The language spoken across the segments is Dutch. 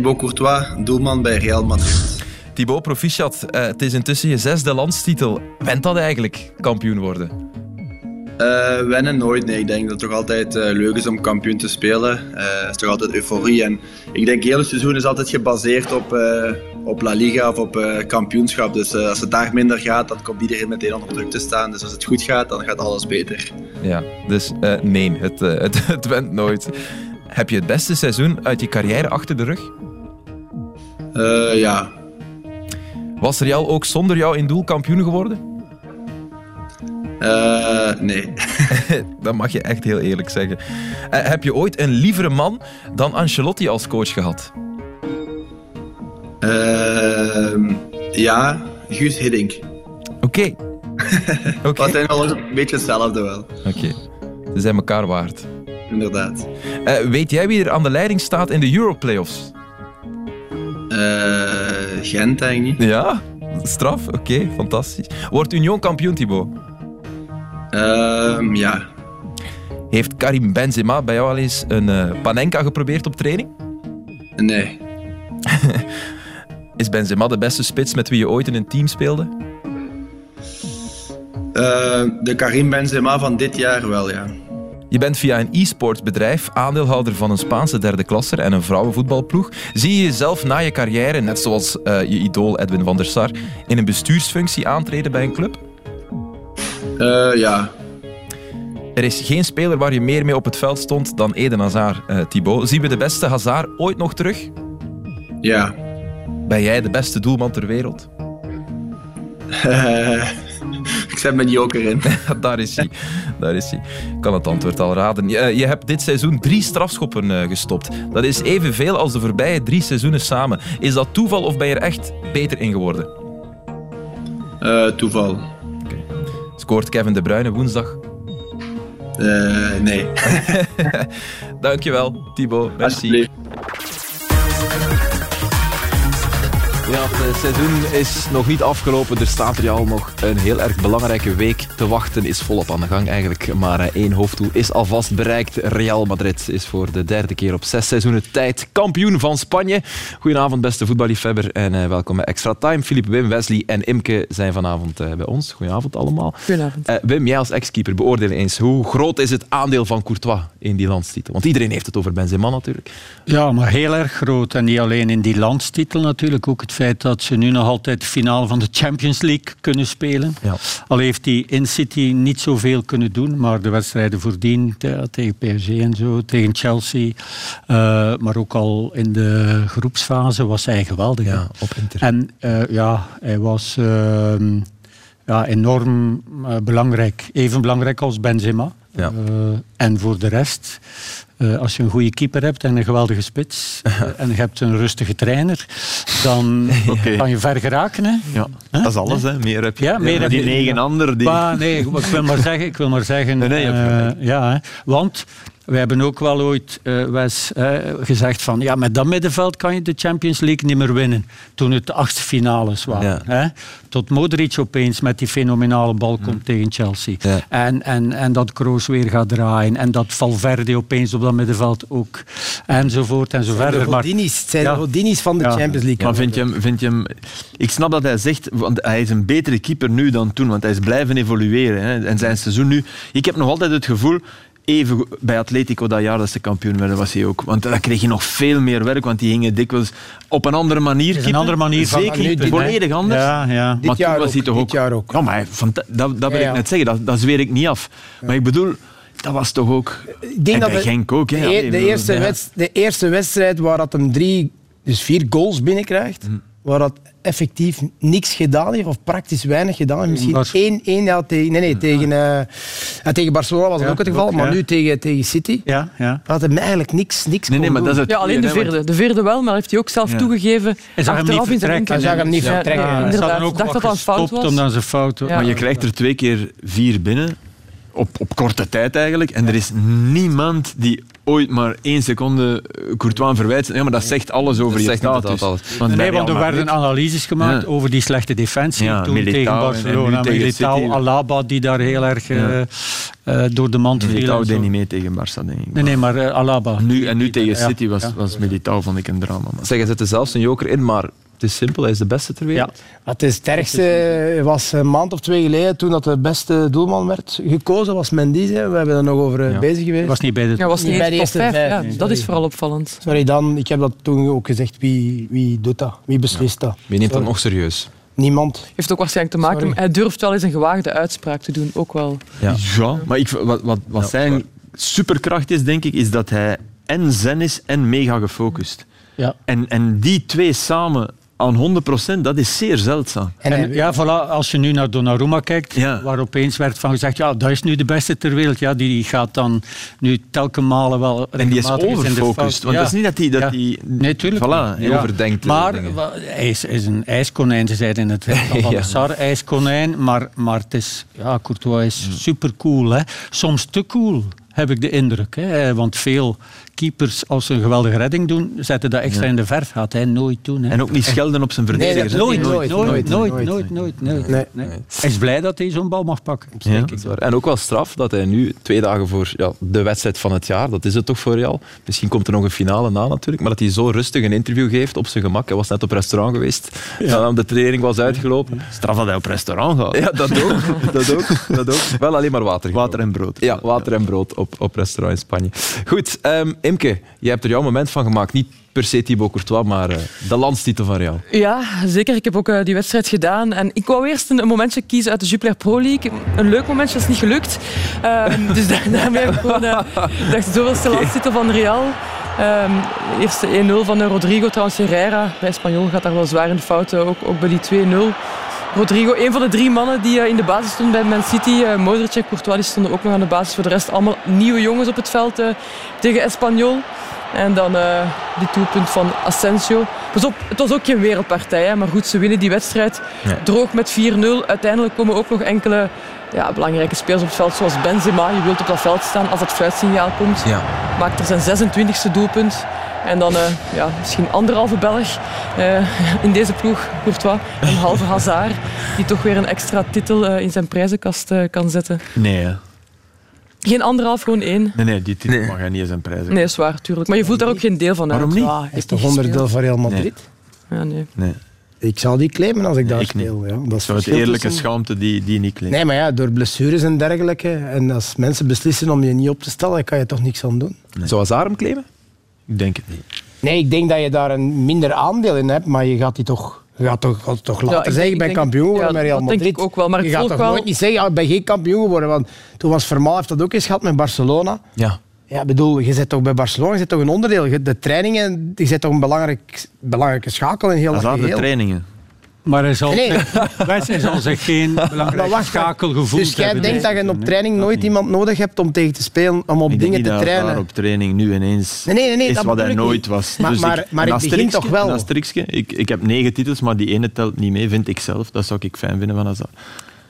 Thibaut Courtois, doelman bij Real Madrid. Thibaut, proficiat. Uh, het is intussen je zesde landstitel. Went dat eigenlijk, kampioen worden? Uh, wennen nooit. Nee, ik denk dat het toch altijd uh, leuk is om kampioen te spelen. Het is toch altijd euforie. En ik denk, het hele seizoen is altijd gebaseerd op, op La Liga of op kampioenschap. Dus als het daar minder gaat, dan komt iedereen meteen onder druk te staan. Dus als het goed gaat, dan gaat alles beter. Ja, dus nee, het, het, het went nooit. Heb je het beste seizoen uit je carrière achter de rug? Ja, was Real ook zonder jou in doel kampioen geworden? Uh, nee. dat mag je echt heel eerlijk zeggen. Uh, heb je ooit een lievere man dan Ancelotti als coach gehad? Uh, ja, Guus Hiddink. Oké. Okay. okay. Dat zijn wel een beetje hetzelfde wel. Oké. Okay. Ze zijn elkaar waard. Inderdaad. Eh, weet jij wie er aan de leiding staat in de Europlayoffs? Eh Gent, denk ik. Ja, straf. Oké, fantastisch. Wordt Union kampioen, Thibaut? Um, ja. Heeft Karim Benzema bij jou al eens een uh, panenka geprobeerd op training? Nee. Is Benzema de beste spits met wie je ooit in een team speelde? Uh, de Karim Benzema van dit jaar wel, ja. Je bent via een e-sports bedrijf aandeelhouder van een Spaanse derde klasser en een vrouwenvoetbalploeg. Zie je jezelf na je carrière, net zoals uh, je idool Edwin van der Sar, in een bestuursfunctie aantreden bij een club? Uh, ja. Er is geen speler waar je meer mee op het veld stond dan Eden Hazard, uh, Thibaut. Zien we de beste Hazard ooit nog terug? Ja. Ben jij de beste doelman ter wereld? ik zet mijn joker in. Daar is hij. Daar is hij. Ik kan het antwoord al raden. Je, je hebt dit seizoen drie strafschoppen uh, gestopt. Dat is evenveel als de voorbije drie seizoenen samen. Is dat toeval of ben je er echt beter in geworden? Uh, toeval. Okay. Scoort Kevin De Bruyne woensdag? Uh, nee. Dankjewel, Thibaut. Merci. Ja, het seizoen is nog niet afgelopen. Er staat er al nog een heel erg belangrijke week te wachten. Is volop aan de gang eigenlijk. Maar eh, één hoofddoel is alvast bereikt. Real Madrid is voor de derde keer op zes seizoenen tijd kampioen van Spanje. Goedenavond, beste voetballiefhebber. En uh, welkom bij Extra Time. Filip, Wim, Wesley en Imke zijn vanavond uh, bij ons. Goedenavond allemaal. Goedenavond. Uh, Wim, jij als ex-keeper, beoordeel eens. Hoe groot is het aandeel van Courtois in die landstitel? Want iedereen heeft het over Benzema natuurlijk. Ja, maar heel erg groot. En niet alleen in die landstitel natuurlijk. Ook het feit dat ze nu nog altijd de finale van de Champions League kunnen spelen. Ja. Al heeft hij in City niet zoveel kunnen doen, maar de wedstrijden voordien tegen PSG en zo, tegen Chelsea, uh, maar ook al in de groepsfase was hij geweldig. Ja, op Inter. En uh, ja, hij was uh, ja, enorm belangrijk. Even belangrijk als Benzema. Ja. en voor de rest uh, als je een goede keeper hebt en een geweldige spits uh, en je hebt een rustige trainer, dan okay. kan je ver geraken. Hè? Ja, huh? dat is alles. Hè? Meer heb je. Ja, meer ja, heb die je. negen anderen. Die... Nee, ik wil maar zeggen, ik wil maar zeggen nee, nee, uh, ja, hè? want we hebben ook wel ooit uh, Wes, uh, gezegd van ja, met dat middenveld kan je de Champions League niet meer winnen. Toen het de achtste finales waren. Ja. Hè? Tot Modric opeens met die fenomenale bal komt hmm. tegen Chelsea. Ja. En, en, en dat Kroos weer gaat draaien. En dat Valverde opeens op dat middenveld ook. Enzovoort en zo verder. Het zijn ja. de Hodinis van de ja. Champions League. Maar vind je, hem, vind je hem... Ik snap dat hij zegt, want hij is een betere keeper nu dan toen. Want hij is blijven evolueren. Hè? En zijn seizoen nu... Ik heb nog altijd het gevoel even bij Atletico dat jaar dat ze kampioen werden, was hij ook. Want dan kreeg je nog veel meer werk, want die gingen dikwijls op een andere manier. Een andere manier van Zeker, nu, volledig anders. Ja, ja. Dit jaar was hij toch ook. Jaar ook. Ja, maar van, dat, dat wil ja, ja. ik net zeggen, dat, dat zweer ik niet af. Ja. Maar ik bedoel, dat was toch ook. Ik denk en dat bij Genk ook. Hè, de, de, eerste wedst, de eerste wedstrijd waar dat hem drie, dus vier goals binnenkrijgt, hm. waar dat effectief niks gedaan heeft, of praktisch weinig gedaan. Misschien één, één ja, tegen, nee, nee, tegen, uh, ja, tegen Barcelona was dat ja, ook het geval, ook, maar ja. nu tegen, tegen City ja, ja. had hem eigenlijk niks, niks nee, nee, maar dat is het Ja, alleen de vierde. De vierde wel, maar heeft hij ook zelf toegegeven. Hij zag hem niet vertrekken. Hij zag hem niet vertrekken. Hij ook dacht dat dat een fout was. Omdat ze fout was. Maar je krijgt er twee keer vier binnen. Op, op korte tijd eigenlijk. En er is niemand die ooit maar één seconde Courtois verwijt. Ja, maar dat zegt alles over Dat je status. alles. Want Nee, want er werden analyses gemaakt Ja. over die slechte defensie Ja, toen Militao tegen en- en Barcelona. nu tegen Militao, City. Alaba, die daar heel erg eh, Ja. eh, door de mand viel. Militao en deed niet mee tegen Barça, denk ik. Nee, nee, maar eh, Alaba. Nu, en nu tegen Ja, City was, ja. was Militao, vond ik, een drama. Man. Zeg, hij zet er zelfs een joker in, maar het is simpel. Hij is de beste ter wereld. Het is sterkste was een maand of twee geleden toen dat de beste doelman werd gekozen, was Mendy. hè. We hebben er nog over eh, Ja. bezig geweest. was niet bij de Ja, was niet Niet bij de top eerste 5. vijf, Ja, nee. dat is vooral opvallend. Sorry dan, ik heb dat toen ook gezegd. Wie, wie doet dat? Wie beslist dat? Wie neemt dat nog serieus? Niemand. Heeft ook waarschijnlijk te maken Sorry. met... Hij durft wel eens een gewaagde uitspraak te doen, ook wel. Ja. Ja, maar ik, wat, wat, wat zijn superkracht is, denk ik, is dat hij en zen is en mega gefocust. Ja. En, en die twee samen aan 100%, dat is zeer zeldzaam. En ja, voilà, als je nu naar Donnarumma kijkt, Ja. waar opeens werd van gezegd, ja, dat is nu de beste ter wereld. Ja, die gaat dan nu telkens malen wel En die is overfocust. Want Ja. dat is niet dat hij... Dat Ja. die, Nee, tuurlijk. Voilà, Hij overdenkt eh, Maar hij is, is een ijskonijn, ze zeiden in het verhaal van Ja. de Sar, ijskonijn. Maar, maar het is, ja, Courtois is super cool. Hè. Soms te cool, heb ik de indruk. Hè. Want veel keepers, als ze een geweldige redding doen, zetten dat extra in de verf. Gaat hij nooit doen. Hè. en ook niet schelden op zijn verdedigers. Nee. Nooit, nooit, nooit, nooit, nooit. nooit, nooit, nooit, Nee. nee. Hij is blij dat hij zo'n bal mag pakken. Ja. En ook wel straf dat hij nu, twee dagen voor ja, de wedstrijd van het jaar, dat is het toch voor Real. Misschien komt er nog een finale na natuurlijk, maar dat hij zo rustig een interview geeft op zijn gemak. Hij was net op restaurant geweest, ja. de training was uitgelopen. Straf dat hij op restaurant gaat. Ja, dat ook. Dat ook, dat ook. Wel alleen maar water. Water en brood. Ja, water en brood op, op restaurant in Spanje. Goed, ehm, Imke, jij hebt er jouw moment van gemaakt. Niet per se Thibaut Courtois, maar eh, de landstitel van Real. Ja, zeker. Ik heb ook eh, die wedstrijd gedaan. En ik wou eerst een, een momentje kiezen uit de Jupiler Pro League. Een leuk momentje, dat is niet gelukt. Ehm, dus da- daarmee heb ik gewoon... ik dacht, zoveelste landstitel van Real. Ehm eerste 1-0 van Rodrigo, trouwens Herrera. Bij Espanyol gaat daar wel zwaar in de fouten, ook, ook bij die 2-0. Rodrigo, een van de drie mannen die eh, in de basis stonden bij Man City. Eh, Modric en Courtois die stonden ook nog aan de basis. Voor de rest allemaal nieuwe jongens op het veld eh, tegen Espanyol. En dan eh die doelpunt van Asensio. Pas op, het was ook geen wereldpartij, hè, maar goed, ze winnen die wedstrijd. Droog met 4-0. Uiteindelijk komen ook nog enkele ja, belangrijke spelers op het veld, zoals Benzema. Je wilt op dat veld staan als dat fluitsignaal komt. Ja. Maakt er zijn 26e doelpunt. En dan eh, ja, misschien anderhalve Belg eh, in deze ploeg, Courtois. Een halve Hazard, die toch weer een extra titel eh, in zijn prijzenkast kan zetten. Nee, hè. Geen anderhalf, gewoon één. nee, nee, die titel Nee. mag hij niet eens een prijs Nee, is waar, tuurlijk. Maar je voelt daar ook geen deel van Waarom uit. niet? Ja, Hij is toch niet onderdeel van Real Madrid? Ja, nee. Nee. Ik zou die claimen als ik daar ik niet. speel. Ja. Dat is Zo het eerlijke tussen- schaamte die, die niet klinkt. Nee, maar ja, door blessures en dergelijke. En als mensen beslissen om je niet op te stellen, dan kan je toch niks aan doen. Zou Hazard hem claimen? Ik denk het niet. Nee, ik denk dat je daar een minder aandeel in hebt, maar je gaat die toch, je gaat toch, gaat toch later ik denk- zeggen, ik ik ben kampioen geworden ja, met Real dat denk Madrid. ik ook wel, maar ik je gaat toch wel- nooit niet zeggen, ja, ik ben geen kampioen geworden. Want toen was Vermaal heeft dat ook eens gehad met Barcelona. Ja. Ja, ik bedoel, je zit toch bij Barcelona, je zit toch een onderdeel. Je- De trainingen, je zit toch een belangrijk, belangrijke schakel in heel Dat dat zijn de geheel. trainingen. Maar hij zal, Nee. Hij zal zich geen Maar belangrijk schakelgevoel Dus jij denkt dat je op training nooit iemand nodig hebt om tegen te spelen, om op Ik denk dingen niet te dat trainen? op training nu ineens Nee, nee, nee, nee, is dat wat hij nooit niet. was. Maar- Dus maar- ik, maar een het begint asterixje- toch wel? Een. Ik, ik heb negen titels, maar die ene telt niet mee, vind ik zelf. Dat zou ik fijn vinden van Hazard.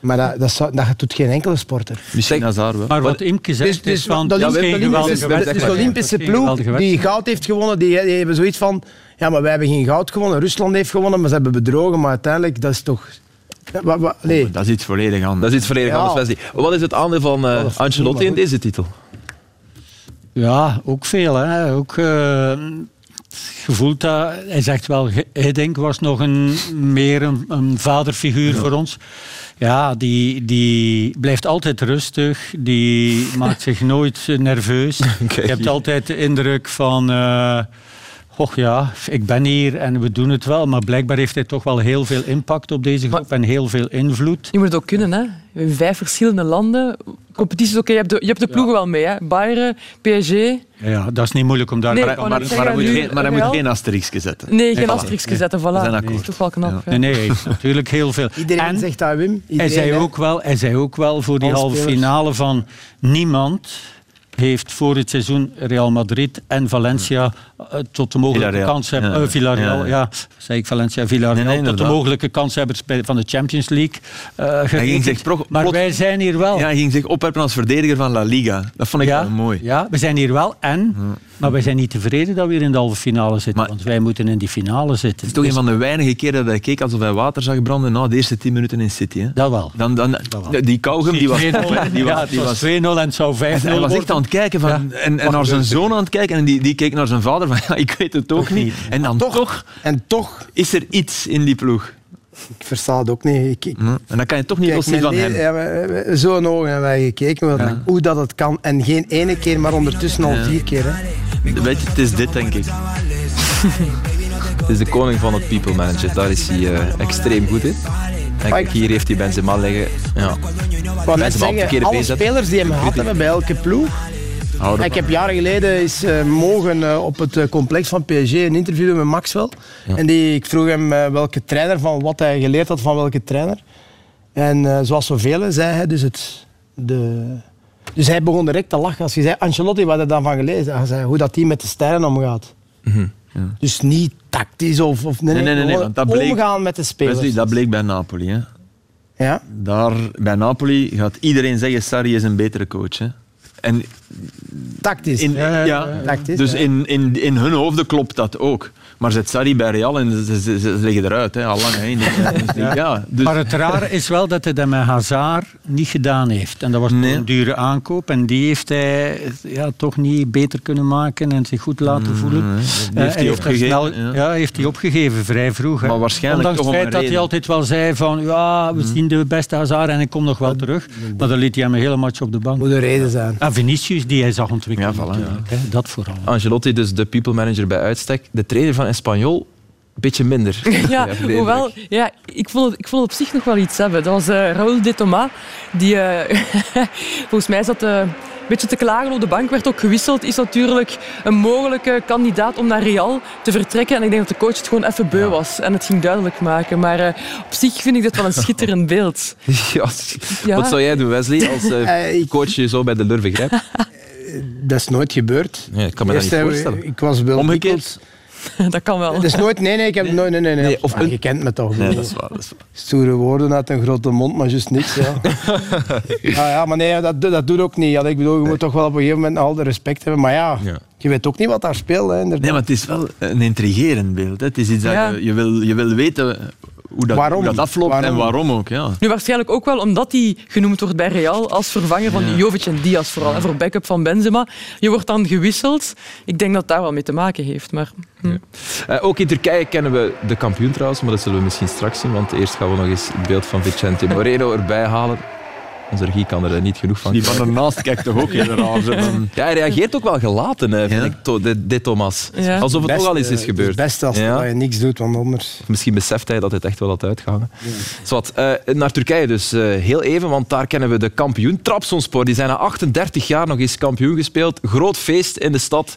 Maar dat, dat, zou- dat doet geen enkele sporter. Misschien Hazard wel. Maar wat Imke zegt Dus, dus is van... de, het is Olympische- geen de geweldige Olympische- dus de ploeg die goud heeft gewonnen, die, die hebben zoiets van... Ja, maar wij hebben geen goud gewonnen. Rusland heeft gewonnen, maar ze hebben bedrogen. Maar uiteindelijk, dat is toch... Wa- wa- nee. Dat is iets volledig anders. Dat is iets volledig Ja. anders, Wesley. Wat is het aandeel van eh, is Ancelotti in deze titel? Ja, ook veel. Hè. Ook, eh, gevoeld dat hij zegt wel, Hiddink was nog een, meer een, een vaderfiguur voor ons. Ja, die, die blijft altijd rustig, die maakt zich nooit nerveus. Je hebt altijd de indruk van, eh och ja, ik ben hier en we doen het wel. Maar blijkbaar heeft hij toch wel heel veel impact op deze groep en heel veel invloed. Je moet het ook kunnen, hè. In vijf verschillende landen. Competities, oké, je hebt de, je hebt de ploegen wel mee, hè. Bayern, PSG. Ja, dat is niet moeilijk om daar... Nee, Maar, maar, maar, hij moet geen, maar hij moet geen asterixje zetten. Nee, geen Nee, asterixje zetten, voilà. zijn Dat is toch wel knap. Ja. Nee, nee, hij heeft natuurlijk heel veel. Iedereen En- zegt dat, Wim. Hij Iedereen, zei, hè. ook wel, hij zei ook wel voor die halve finale van niemand heeft voor het seizoen Real Madrid en Valencia uh, tot de mogelijke Villarreal. kans hebben. Ja. Uh, Villarreal, Ja. Zei ik Valencia, Villarreal. Nee, nee, tot de mogelijke kanshebber van de Champions League. uh, Hij ging zich pro- maar plot- wij zijn hier wel. Ja, hij ging zich opwerpen als verdediger van La Liga. Dat vond ik Ja, wel mooi. Ja, we zijn hier wel en, maar wij zijn niet tevreden dat we hier in de halve finale zitten. Maar- want wij moeten in die finale zitten. Het is toch een van de weinige keren dat hij keek alsof hij water zag branden na de eerste tien minuten in City. Hè? Dat wel. Dan, dan, wel. die kauwgum die was, 2-0. die ja, was, het die was was 2-0 en het zou 5-0 Hij was echt worden. aan het kijken van, Ja. en, en naar zijn zoon aan het kijken en die, die keek naar zijn vader van ja, ik weet het ook niet. En dan toch. En toch, is er iets in die ploeg. ik versta het ook niet. Ik, ik, Hm? En dan kan je toch niet loszien mijn van hem. ja, Zo'n ogen hebben wij gekeken, wat- hoe dat het kan. En geen ene keer, maar ondertussen al vier keer. Hè. Weet je, het is dit denk ik. Het is de koning van het people managen. Daar is hij eh, extreem goed in. En kijk, hier heeft hij Benzema liggen. Ja. Mensen op zeggen, verkeerde alle spelers die hem gehad hebben bij elke ploeg. Houden Ik heb jaren geleden is, eh, mogen eh, op het eh, complex van PSG een interview doen met Maxwell. En die, ik vroeg hem welke trainer, van wat hij geleerd had van welke trainer. En zoals zoveel zei hij dus het... De, dus hij begon direct te lachen als je zei, Ancelotti, wat had hij dan van gelezen? Hij zei hoe dat die met de sterren omgaat. Dus niet tactisch of... of nee, Nee, nee, nee, nee, gewoon want dat bleek- omgaan met de spelers. Wesley, dat bleek bij Napoli. Hè. Ja? Daar, bij Napoli gaat iedereen zeggen Sarri is een betere coach. Hè. En Tactisch. in, ja, Tactisch, dus ja. in, in, in hun hoofden klopt dat ook. Maar zet Sarri bij Real en ze, ze, ze- ze liggen eruit, hè, al lang. Hè, League. ja, dus, Maar het rare is wel dat hij dat met Hazard niet gedaan heeft. En dat was Nee. een dure aankoop. En die heeft hij ja, toch niet beter kunnen maken en zich goed laten voelen. die Eh, heeft hij opgegeven, snel- ja. ja. heeft hij opgegeven, vrij vroeg. hè. Maar waarschijnlijk Ondanks toch het feit dat hij altijd wel zei van ja, we zien de beste Hazard en ik kom nog wel terug. Maar dan liet hij hem een hele match op de bank. Moet een reden zijn. En Vinicius, die hij zag ontwikkelen. Ja, voilà. Dat vooral. Angelotti, dus de people manager bij uitstek. De trainer van Espanyol, een beetje minder. Ja, hoewel, ja, ik, vond het, ik vond het op zich nog wel iets hebben. Dat was eh Raoul de Thomas, die eh, volgens mij zat eh, een beetje te klagen op de bank, werd ook gewisseld. Is natuurlijk een mogelijke kandidaat om naar Real te vertrekken. En ik denk dat de coach het gewoon even beu was en het ging duidelijk maken. Maar eh, op zich vind ik dit wel een schitterend beeld. Ja. Ja. Wat zou jij doen, Wesley, als coach je zo bij de lurven grijpt? Dat is nooit gebeurd. Ja, ik kan me dat niet voorstellen. Ik was wel Omgekeerd? Dat kan wel. Dat is nooit, nee, nee, ik heb nooit, nee, nee, nee. Nee, of een- Je kent me toch. Nee, dat is waar. Dat is waar. Stoere woorden uit een grote mond, maar juist niks. Ja. ja, ja, maar nee, dat, dat doet ook niet. Ja, ik bedoel, je moet toch wel op een gegeven moment al de respect hebben. Maar ja, Ja. je weet ook niet wat daar speelt. Hè, inderdaad. Nee, maar het is wel een intrigerend beeld. Hè. Het is iets dat je, wil, je wil weten hoe dat, Waarom? hoe dat afloopt en Waarom? ook. Ja. Nu waarschijnlijk ook wel omdat hij genoemd wordt bij Real als vervanger van Jovic en Diaz vooral. En voor backup van Benzema. Je wordt dan gewisseld. Ik denk dat het daar wel mee te maken heeft. Maar, hm. Eh, ook in Turkije kennen we de kampioen trouwens, maar dat zullen we misschien straks zien. Want eerst gaan we nog eens het beeld van Vicente Moreno erbij halen. Onze regie kan er niet genoeg van Die van ernaast kijkt toch ook heel raar. Ja, hij reageert ook wel gelaten, vind Ja. ik, to- dit, dit Thomas. Ja. Alsof het Best, toch al eens is gebeurd. Het is best als Ja. dat je niks doet, want anders... Misschien beseft hij dat het echt wel had uitgehangen. Zwat, eh, naar Turkije dus eh, heel even, want daar kennen we de kampioen. Trabzonspor, die zijn na 38 jaar nog eens kampioen gespeeld. Groot feest in de stad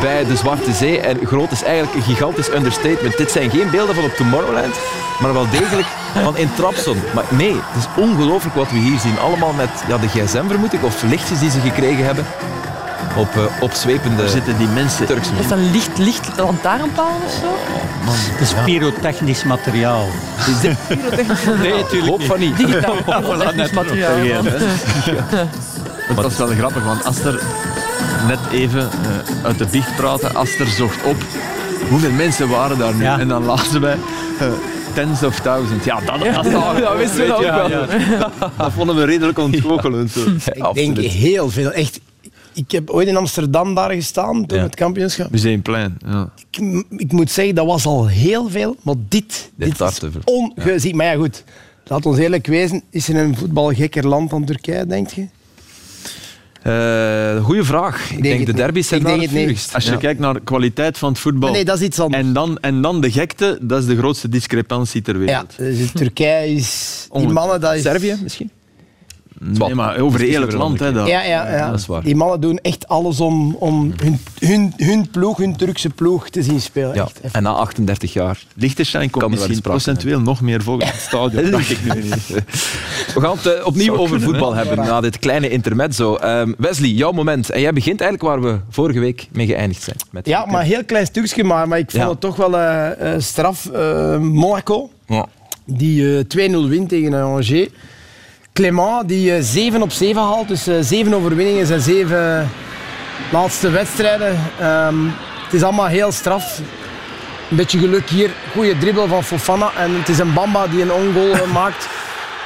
bij de Zwarte Zee. En groot is eigenlijk een gigantisch understatement. Dit zijn geen beelden van op Tomorrowland, maar wel degelijk van in Trabzon. Maar nee, het is ongelooflijk wat we hier zien. Allemaal met ja, de gsm, vermoed ik, of lichtjes die ze gekregen hebben. Op uh, opzwepende Daar zitten die mensen... Turks Is dat licht, licht lantaarnpaal of zo? Het is pyrotechnisch materiaal. Nee, natuurlijk hoop van niet. Digitaal pyrotechnisch materiaal. Want dat is wel grappig, want Aster, net even eh, uit de biecht praten, Aster zocht op hoeveel mensen waren daar nu. Ja. En dan lazen wij eh, tens of thousands. Ja, dat, dat, Ja, dat wisten we ook wel. dat vonden we redelijk ontgoochelend. zo. Ik denk heel veel. Echt, ik heb ooit in Amsterdam daar gestaan toen Ja. het kampioenschap. Museumplein. Ja. Ik, ik moet zeggen, dat was al heel veel. Maar dit, dit, is ongezien. Maar ja, goed. Laat ons eerlijk wezen. Is er een voetbalgekker land dan Turkije, denk je? Uh, goeie vraag. Ik denk, de derbies zijn daar het het vurigst. Als je Ja. kijkt naar de kwaliteit van het voetbal Nee, dat is iets anders. en, dan, en dan de gekte, dat is de grootste discrepantie ter Ja, wereld. dus Turkije is... Die mannen, dat is... Servië misschien? Nee, maar over heel het land. Hè, dat. Ja, ja, ja. dat is waar. Die mannen doen echt alles om, om hun, hun, hun ploeg, hun Turkse ploeg te zien spelen. Ja. Echt. En na 38 jaar. Liechtenstein komt misschien procentueel nog meer volgens het stadion. dacht ik nu niet. We gaan het eh, opnieuw Zou over kunnen, voetbal hè? hebben na dit kleine intermezzo. Ehm, Wesley, jouw moment. En jij begint eigenlijk waar we vorige week mee geëindigd zijn. Met Ja, maar een heel klein stukje, maar, maar ik vond Ja. het toch wel eh, eh, straf. Eh, Monaco, Ja. die eh, 2-0 wint tegen Angers. Clément, die eh, 7 op 7 haalt, dus eh 7 overwinningen zijn 7 laatste wedstrijden. Ehm, het is allemaal heel straf. Een beetje geluk hier, goede dribbel van Fofana en het is een Bamba die een ongoal eh, maakt.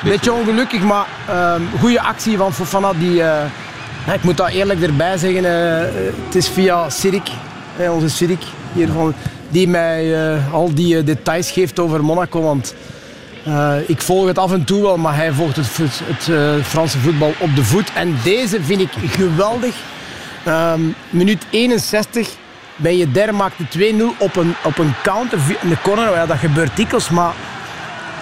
Beetje ongelukkig, maar ehm goede actie van Fofana. Die, eh, ik moet dat eerlijk erbij zeggen, eh, eh, het is via Sirik, eh, onze Sirik hiervan, die mij eh, al die eh, details geeft over Monaco. Want eh, ik volg het af en toe wel, maar hij volgt het, het eh, Franse voetbal op de voet. En deze vind ik geweldig. Ehm, minuut 61 ben je der, maakt de 2-0 op een, op een counter, de corner. Ja, dat gebeurt dikwijls, maar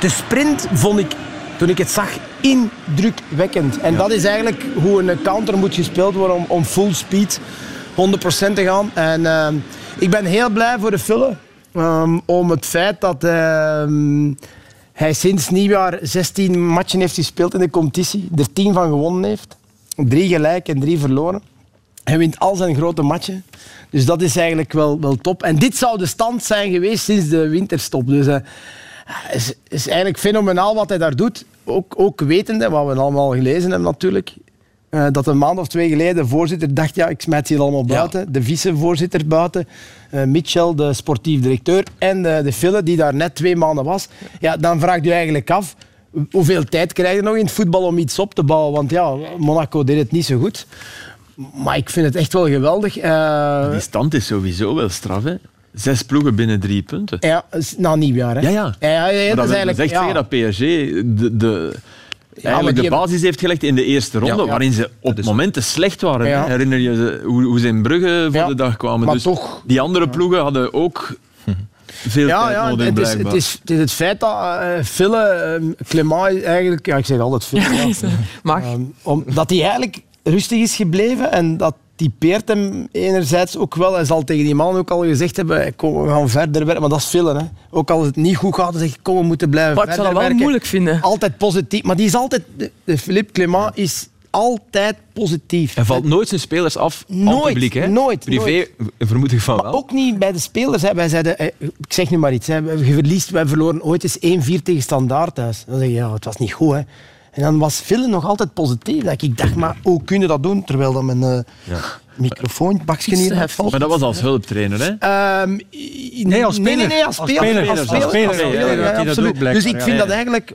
de sprint vond ik, toen ik het zag, indrukwekkend. En dat is eigenlijk hoe een counter moet gespeeld worden om, om full speed 100% te gaan. En ehm, ik ben heel blij voor de Fulle. ehm, om het feit dat hij sinds nieuwjaar 16 matchen heeft gespeeld in de competitie. Er 10 van gewonnen heeft. Drie gelijk en drie verloren. Hij wint al zijn grote matchen. Dus dat is eigenlijk wel, wel top. En dit zou de stand zijn geweest sinds de winterstop. Dus het is, is eigenlijk fenomenaal wat hij daar doet. Ook, ook wetende, wat we allemaal gelezen hebben natuurlijk, eh, dat een maand of twee geleden de voorzitter dacht, ja, ik smijt hier allemaal buiten. De vicevoorzitter buiten, eh, Mitchell, de sportief directeur, en de, de Fille, die daar net twee maanden was. Ja, dan vraagt u eigenlijk af, hoeveel tijd krijg je nog in het voetbal om iets op te bouwen? Want ja, Monaco deed het niet zo goed. Maar ik vind het echt wel geweldig. Eh, Die stand is sowieso wel straf. Hè. Zes ploegen binnen drie punten. ja, na nieuwjaar, hè? Ja, ja. ja, ja, ja, dat dat is eigenlijk... echt ja. dat PSG de, de, eigenlijk de hebben- basis heeft gelegd in de eerste ronde, Ja. waarin ze op momenten slecht waren. Ja. Herinner je ze hoe, hoe ze in Brugge voor Ja. de dag kwamen? Maar dus toch- Die andere ploegen hadden ook veel Ja, tijd ja nodig, het, is, blijkbaar. het, is, het is het feit dat uh, Fille, eh, Clément eigenlijk... Ja, ik zeg altijd Fille. ja. Mag. Ehm, omdat hij eigenlijk rustig is gebleven en dat typeert hem enerzijds ook wel. Hij zal tegen die man ook al gezegd hebben, "Hey, kom, we gaan verder werken. Maar dat is. Hè. Ook als het niet goed gaat, dan zeg je, kom, we moeten blijven Maar ik verder zou dat wel werken. moeilijk vinden. Altijd positief. Maar die is altijd... De, Philippe Clément is altijd positief. Hij valt nooit zijn spelers af aan Nooit, het publiek. Hè? nooit, Privé nooit. vermoed ik van Maar wel. ook niet bij de spelers. Hè. Wij zeiden, eh, ik zeg nu maar iets, hè. je verliest, wij verloren ooit eens 1-4 tegen Standaard thuis. Dan zeg je, ja, het was niet goed. Hè. En dan was Phil nog altijd positief. Dat ik dacht, maar hoe kun je dat doen? Terwijl dan mijn eh microfoon, bakje Iets te hier valt. Maar dat was als hulptrainer, hè? Ehm, Nee, als Nee, nee, speler. nee, als Als speler. speler, Als speler, speler, als ja, speler, ja, ja, dat dat absoluut. Dus ik ja. vind dat eigenlijk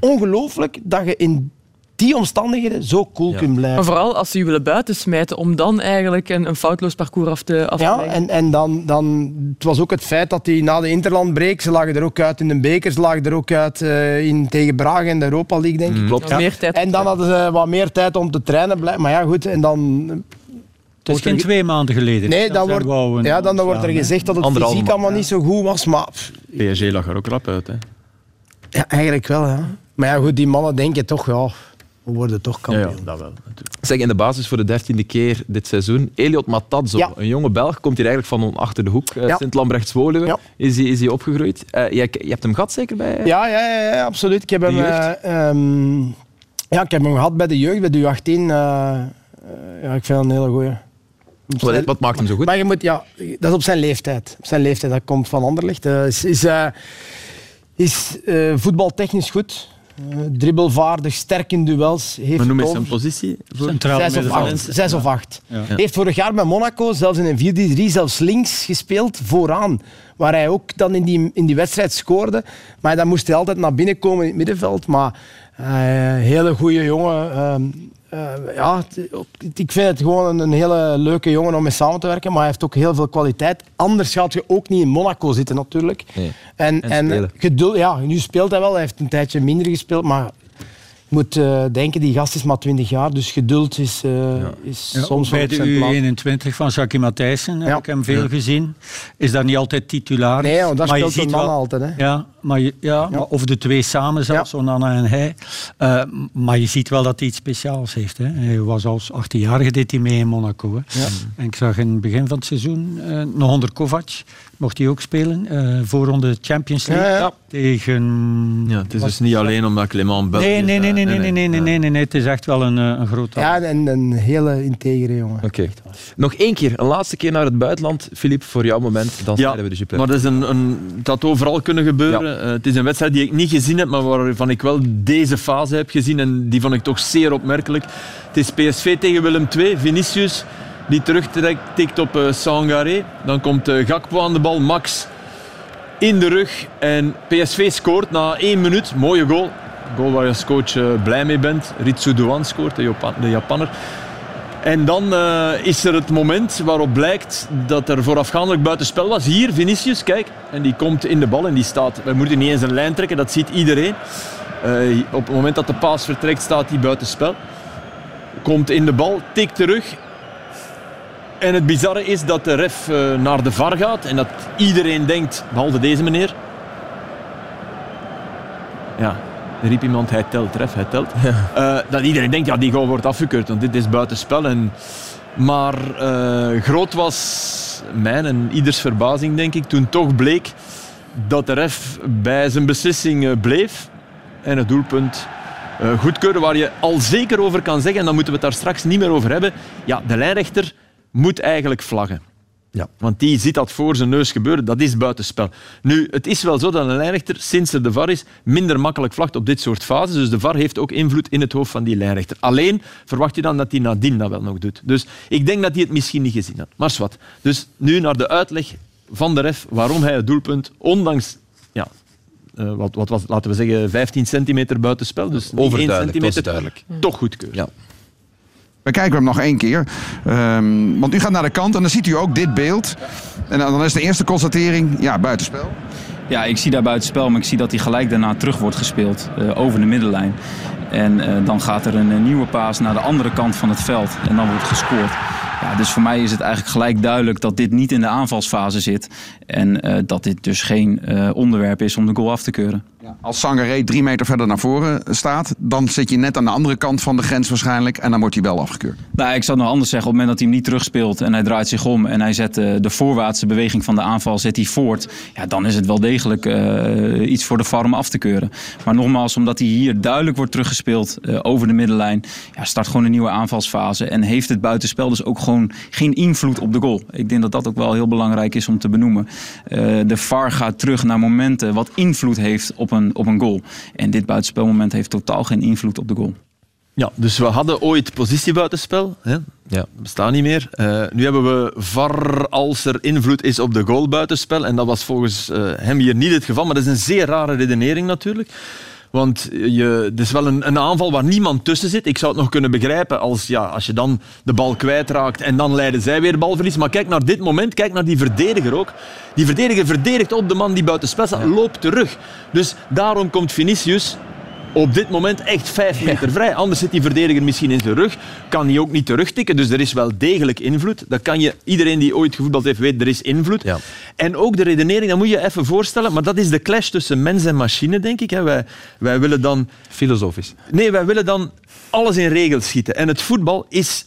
ongelooflijk dat je in die omstandigheden zo cool kunt Maar blijven. vooral als ze je willen buitensmijten, om dan eigenlijk een, een foutloos parcours af te, af te Ja, leggen. en, en dan, dan, het was ook het feit dat hij na de Interlandbreak, ze lagen er ook uit in de beker, ze lagen er ook uit eh, in, tegen Braga in de Europa League, denk ik. Klopt. Ja, Meer tijd. En dan hadden ze wat meer tijd om te trainen. blijk- Maar ja, goed, en dan... Het is geen twee maanden geleden. Nee, dan wordt, ja, dan, dan wordt er gezegd dat het Anderhalve fysiek allemaal niet zo goed was, maar PSG lag er ook rap uit, hè? ja, eigenlijk wel. Ja. Maar ja, goed, die mannen denken toch, ja, we worden toch Ja, ja, kampioen. dat wel. Natuurlijk. Zeg, in de basis voor de dertiende keer dit seizoen. Eliot Matazzo, Ja. een jonge Belg, komt hier eigenlijk van achter de hoek. eh, Ja. Sint-Lambrechts-Woluwe. Ja. Is, hij, is hij opgegroeid? Eh, jij, je hebt hem gehad zeker bij... Ja, ja, ja, ja, absoluut. Ik heb, hem, eh, ehm, ja, ik heb hem gehad bij de jeugd, bij de U18. eh, eh, ja, ik vind dat een hele goeie. Wat, wat maakt hem zo goed? Maar je moet, ja, dat is op zijn leeftijd. Op zijn leeftijd, dat komt van Anderlecht. Eh, is is, eh, is eh, voetbaltechnisch goed. Eh, dribbelvaardig, sterk in duels. Heeft Maar noem eens zijn positie. Voor... Centrale Zes of middenveld. acht. Zes of acht. Ja. Heeft vorig jaar bij Monaco zelfs in een 4-3 zelfs links gespeeld vooraan. Waar hij ook dan in die, in die wedstrijd scoorde. Maar dan moest hij altijd naar binnen komen in het middenveld. Maar eh, hele goede jongen. Ehm, eh, ja, ik vind het gewoon een, hele leuke jongen om mee samen te werken. Maar hij heeft ook heel veel kwaliteit. Anders gaat je ook niet in Monaco zitten natuurlijk. Nee. En, En en, geduld, ja, nu speelt hij wel. Hij heeft een tijdje minder gespeeld. Maar moet eh, denken, die gast is maar 20 jaar. Dus geduld is, eh, is Ja, soms wel bij de U21 van Jackie Matthijssen heb Ja. ik hem veel gezien. Is dat niet altijd titulaar? Nee, want daar Maar je speelt een ziet man wel- altijd. Hè. Ja, maar je, ja, Maar of de twee samen zelfs, Onana en hij. Uh, maar je ziet wel dat hij iets speciaals heeft. Hè. Hij was als 18-jarige deed hij mee in Monaco. Hè. Ja. En ik zag in het begin van het seizoen uh, nog onder Kovac mocht hij ook spelen. Uh, voorronde Champions League ja, ja. tegen... Ja, het is dus niet alleen omdat Clement België nee nee nee nee, nee, nee, nee, nee, nee, nee, nee, Het is echt wel een, een groot... Ja, en een hele integere jongen. Oké. Okay. Nog één keer, een laatste keer naar het buitenland. Filip, voor jouw moment, dan ja, we de Jupiler. maar dat, is een, een, dat overal kunnen gebeuren. Uh, het is een wedstrijd die ik niet gezien heb, maar waarvan ik wel deze fase heb gezien. En die vond ik toch zeer opmerkelijk. Het is PSV tegen Willem II. Vinicius die terugtikt op uh, Sangaré. Dan komt uh, Gakpo aan de bal, Max in de rug. En PSV scoort na één minuut. Mooie goal. Goal waar je als coach uh, blij mee bent. Ritsu Douan scoort, de, Japan de Japanner. En dan is er het moment waarop blijkt dat er voorafgaandelijk buitenspel was. Hier, Vinicius, kijk. En die komt in de bal en die staat... We moeten niet eens een lijn trekken, dat ziet iedereen. Op het moment dat de paas vertrekt, staat hij buitenspel. Komt in de bal, tikt terug en het bizarre is dat de ref uh, naar de VAR gaat en dat iedereen denkt, behalve deze meneer. Ja, er riep iemand, hij telt, ref, hij telt. Ja. Uh, dat iedereen denkt, ja, die goal wordt afgekeurd, want dit is buitenspel. En, maar uh, groot was mijn en ieders verbazing, denk ik, toen toch bleek dat de ref bij zijn beslissing bleef en het doelpunt goedkeuren, waar je al zeker over kan zeggen, en dan moeten we het daar straks niet meer over hebben, ja, de lijnrechter moet eigenlijk vlaggen. Ja. Want die ziet dat voor zijn neus gebeuren. Dat is buitenspel. Nu, het is wel zo dat een lijnrechter, sinds er de VAR is, minder makkelijk vlagt op dit soort fases. Dus de VAR heeft ook invloed in het hoofd van die lijnrechter. Alleen verwacht je dan dat hij nadien dat wel nog doet. Dus ik denk dat hij het misschien niet gezien had. Maar wat. Dus nu naar de uitleg van de ref waarom hij het doelpunt, ondanks ja, uh, wat, wat was, laten we zeggen, 15 centimeter buitenspel, dus Overduidelijk, centimeter, duidelijk. toch goedkeurt. Ja. We kijken hem nog één keer. Um, want u gaat naar de kant en dan ziet u ook dit beeld. En dan is de eerste constatering, ja, buitenspel. Ja, ik zie daar buitenspel, maar ik zie dat hij gelijk daarna terug wordt gespeeld uh, over de middenlijn. En uh, dan gaat er een, een nieuwe paas naar de andere kant van het veld en dan wordt gescoord. Ja, dus voor mij is het eigenlijk gelijk duidelijk dat dit niet in de aanvalsfase zit. En dat dit dus geen onderwerp is om de goal af te keuren. Als Sangaré drie meter verder naar voren staat, dan zit je net aan de andere kant van de grens waarschijnlijk en dan wordt hij wel afgekeurd. Nou, ik zou nog anders zeggen, op het moment dat hij hem niet terugspeelt en hij draait zich om en hij zet uh, de voorwaartse beweging van de aanval zet hij voort, ja, dan is het wel degelijk iets voor de farm af te keuren. Maar nogmaals, omdat hij hier duidelijk wordt teruggespeeld over de middenlijn, ja, start gewoon een nieuwe aanvalsfase en heeft het buitenspel dus ook gewoon geen invloed op de goal. Ik denk dat dat ook wel heel belangrijk is om te benoemen. De VAR gaat terug naar momenten wat invloed heeft op een, op een goal. En dit buitenspelmoment heeft totaal geen invloed op de goal. Ja, dus we hadden ooit positiebuitenspel. Hè? Ja. Bestaat niet meer. Uh, nu hebben we VAR als er invloed is op de goal buitenspel. En dat was volgens uh, hem hier niet het geval. Maar dat is een zeer rare redenering natuurlijk. Want je, het is wel een, een, aanval waar niemand tussen zit. Ik zou het nog kunnen begrijpen als, ja, als je dan de bal kwijtraakt en dan leiden zij weer balverlies. Maar kijk naar dit moment, kijk naar die verdediger ook. Die verdediger verdedigt op de man die buiten spel staat, loopt terug. Dus daarom komt Vinicius op dit moment echt vijf meter vrij. Anders zit die verdediger misschien in zijn rug. Kan hij ook niet terugtikken. Dus er is wel degelijk invloed. Dat kan je, iedereen die ooit gevoetbald heeft weet, er is invloed. Ja. En ook de redenering, dat moet je even voorstellen. Maar dat is de clash tussen mens en machine, denk ik. Wij, wij willen dan... Filosofisch. Nee, wij willen dan alles in regels schieten. En het voetbal is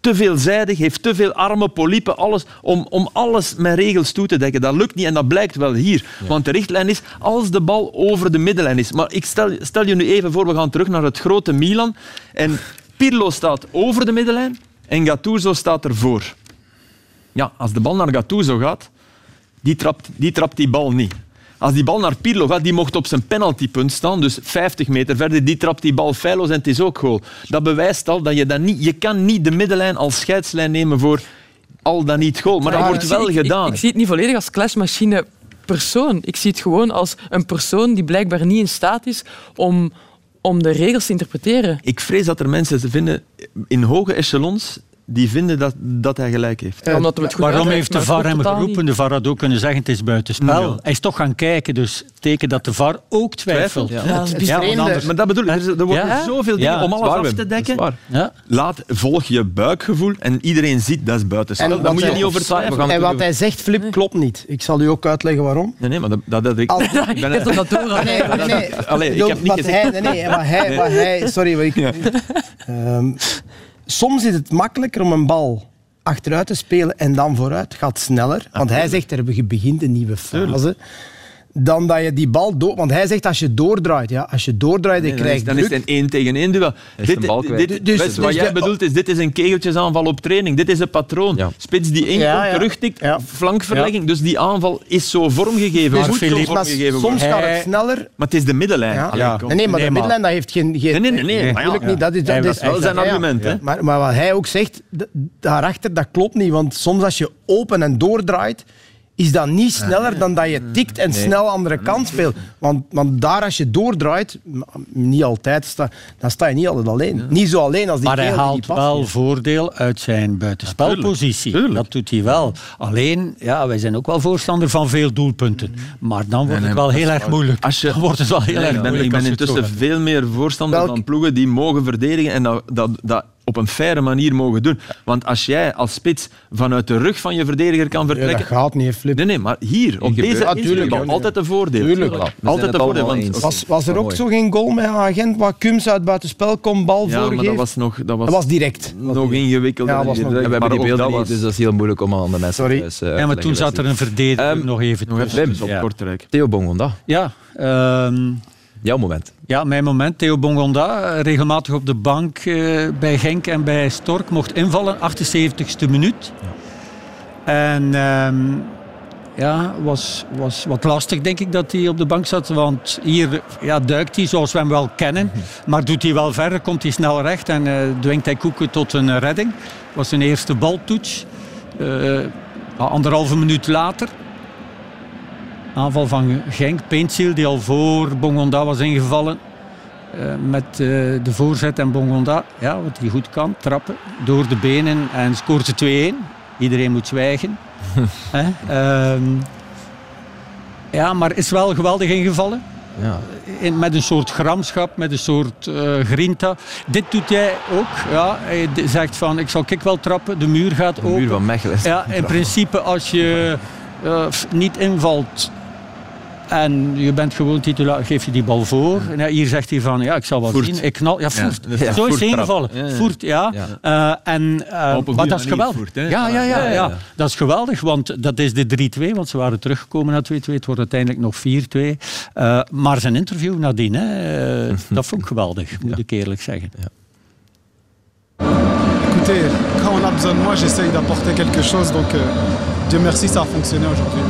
te veelzijdig, heeft te veel armen, polypen, alles, om, om alles met regels toe te dekken. Dat lukt niet en dat blijkt wel hier. Want de richtlijn is als de bal over de middenlijn is. Maar ik stel, stel je nu even voor, we gaan terug naar het grote Milan. En Pirlo staat over de middenlijn en Gattuso staat ervoor. Ja, als de bal naar Gattuso gaat, die trapt die, trapt die bal niet. Als die bal naar Pirlo gaat, die mocht op zijn penaltypunt staan, dus 50 meter verder, die trapt die bal feilloos en het is ook goal. Dat bewijst al dat je dat niet... Je kan niet de middenlijn als scheidslijn nemen voor al dan niet goal. Maar dat wordt wel gedaan. Ik, ik, zie het niet volledig als clashmachine persoon. Ik zie het gewoon als een persoon die blijkbaar niet in staat is om, om de regels te interpreteren. Ik vrees dat er mensen vinden in hoge echelons die vinden dat, dat hij gelijk heeft. Ja, omdat het goed Waarom heeft de maar VAR het hem geroepen? De VAR had ook kunnen zeggen het is buitenspel. Ja. Hij is toch gaan kijken, dus teken dat de VAR ook twijfelt. Twijfelt, Ja, dat is Het anders- Maar dat bedoel ik, er, is- er worden Ja? zoveel dingen Ja, om alles is af te dekken. Is. Ja. Laat, volg je buikgevoel en iedereen ziet dat is buitenspel. En Daar wat moet je hij- niet over we twijfelen. gaan En het wat hij zegt, Flip, klopt niet. Ik zal u ook uitleggen waarom. Nee, nee, maar dat, dat, dat ik... Als- ik ben, dat door. Nee, nee, nee. Allee, ik heb niet wat gezegd- Hij, nee, nee, wat hij, wat hij, sorry, wat ik, Ehm, soms is het makkelijker om een bal achteruit te spelen en dan vooruit. Het gaat sneller. Want hij zegt, er begint een nieuwe fase. Dan dat je die bal door... Want hij zegt, als je doordraait, ja, als je doordraait, Nee, dan is, krijgt dan is druk. het een één tegen één duel. is Dit, dit- Dus- wat dus jij de- bedoelt is, dit is een kegeltjesaanval op training. Dit is een patroon. Ja. Spits die inkomt, Ja, ja. terugtikt, Ja. flankverlegging. Dus die aanval is zo vormgegeven. Maar moet Philippe- zo Maar vormgegeven soms gaat het sneller. Maar het is de middenlijn. Allee. Nee, nee, maar Nee, de middenlijn dat heeft geen... geen Nee, nee, nee. Maar niet. Dat is, dat wel zijn argument. Hè? Maar, maar wat hij ook zegt, daarachter, dat klopt niet. Want soms als je open en doordraait, is dat niet sneller dan dat je tikt en snel andere kant speelt. Want, want daar als je doordraait, niet altijd, sta, dan sta je niet altijd alleen. Niet zo alleen als die Maar hij haalt die wel voordeel uit zijn buitenspelpositie. Dat doet hij wel. Alleen, ja, wij zijn ook wel voorstander van veel doelpunten. Maar dan wordt nee, het wel heel erg moeilijk. Als je- Dan wordt het wel heel Nee, erg ik ben, moeilijk. ik ben intussen veel meer voorstander Welk- van ploegen die mogen verdedigen en dat, dat, dat op een faire manier mogen doen. Want als jij als spits vanuit de rug van je verdediger kan Ja, dat vertrekken... gaat niet, Flip. Nee, nee, maar hier, op deze Ah, tuurlijk, inspelbal, ja. altijd een voordeel. Tuurlijk. Altijd een voordeel. Want. Was, was er ook mooi. zo geen goal met een agent waar Kums uit buitenspel komt, bal ja, maar voorgeeft? dat was nog, dat was, Dat was direct. nog ingewikkelder. Ja, was nog- Ja, we hebben Maar die beelden dat niet, was- dus dat is heel moeilijk om aan de mensen Sorry. thuis, eh, Ja, maar toen zat er een verdediger Ehm, nog even Nog tussen. even op. Kortrijk. Theo Bongonda, Ja, ehm, jouw moment. ja, mijn moment. Theo Bongonda, regelmatig op de bank eh, bij Genk en bij Stork, mocht invallen, 78ste minuut. En ehm, ja, was, was wat lastig denk ik dat hij op de bank zat. Want hier ja, duikt hij zoals we hem wel kennen. Maar doet hij wel verder, komt hij snel recht en eh, dwingt hij Koeken tot een eh, redding. was zijn eerste baltoets. Anderhalve minuut later. Aanval van Genk, Paintziel, die al voor Bongonda was ingevallen. Eh, met eh, de voorzet en Bongonda, ja, wat hij goed kan, trappen door de benen en scoort ze 2-1. Iedereen moet zwijgen. Ehm, ja, maar is wel geweldig ingevallen. Ja. In, met een soort gramschap, met een soort eh, grinta. Dit doet jij ook. Ja. Hij zegt van, ik zal kik wel trappen, de muur gaat De open. muur van Mechelen. Ja, in principe als je niet invalt en je bent gewoon titulaar, geef je die bal voor. Ja, hier zegt hij van, ja, ik zal wel Voert. zien. Ik knal, ja, voert. Zo is voertrap. ingevallen. Ja, ja. Voert, ja. Ja. Eh, en, eh, Op een maar goede dat is geweldig. voert, ja, ja, ja, Ja, ja, ja, ja. dat is geweldig, want dat is de 3-2, want ze waren teruggekomen naar 2-2. Het wordt uiteindelijk nog 4-2. Eh, maar zijn interview nadien, hè, dat vond ik geweldig, moet ik eerlijk zeggen. Écoutez, quand on a besoin de moi, j'essaye d'apporter quelque chose. Donc, euh, Dieu merci, ça a fonctionné aujourd'hui.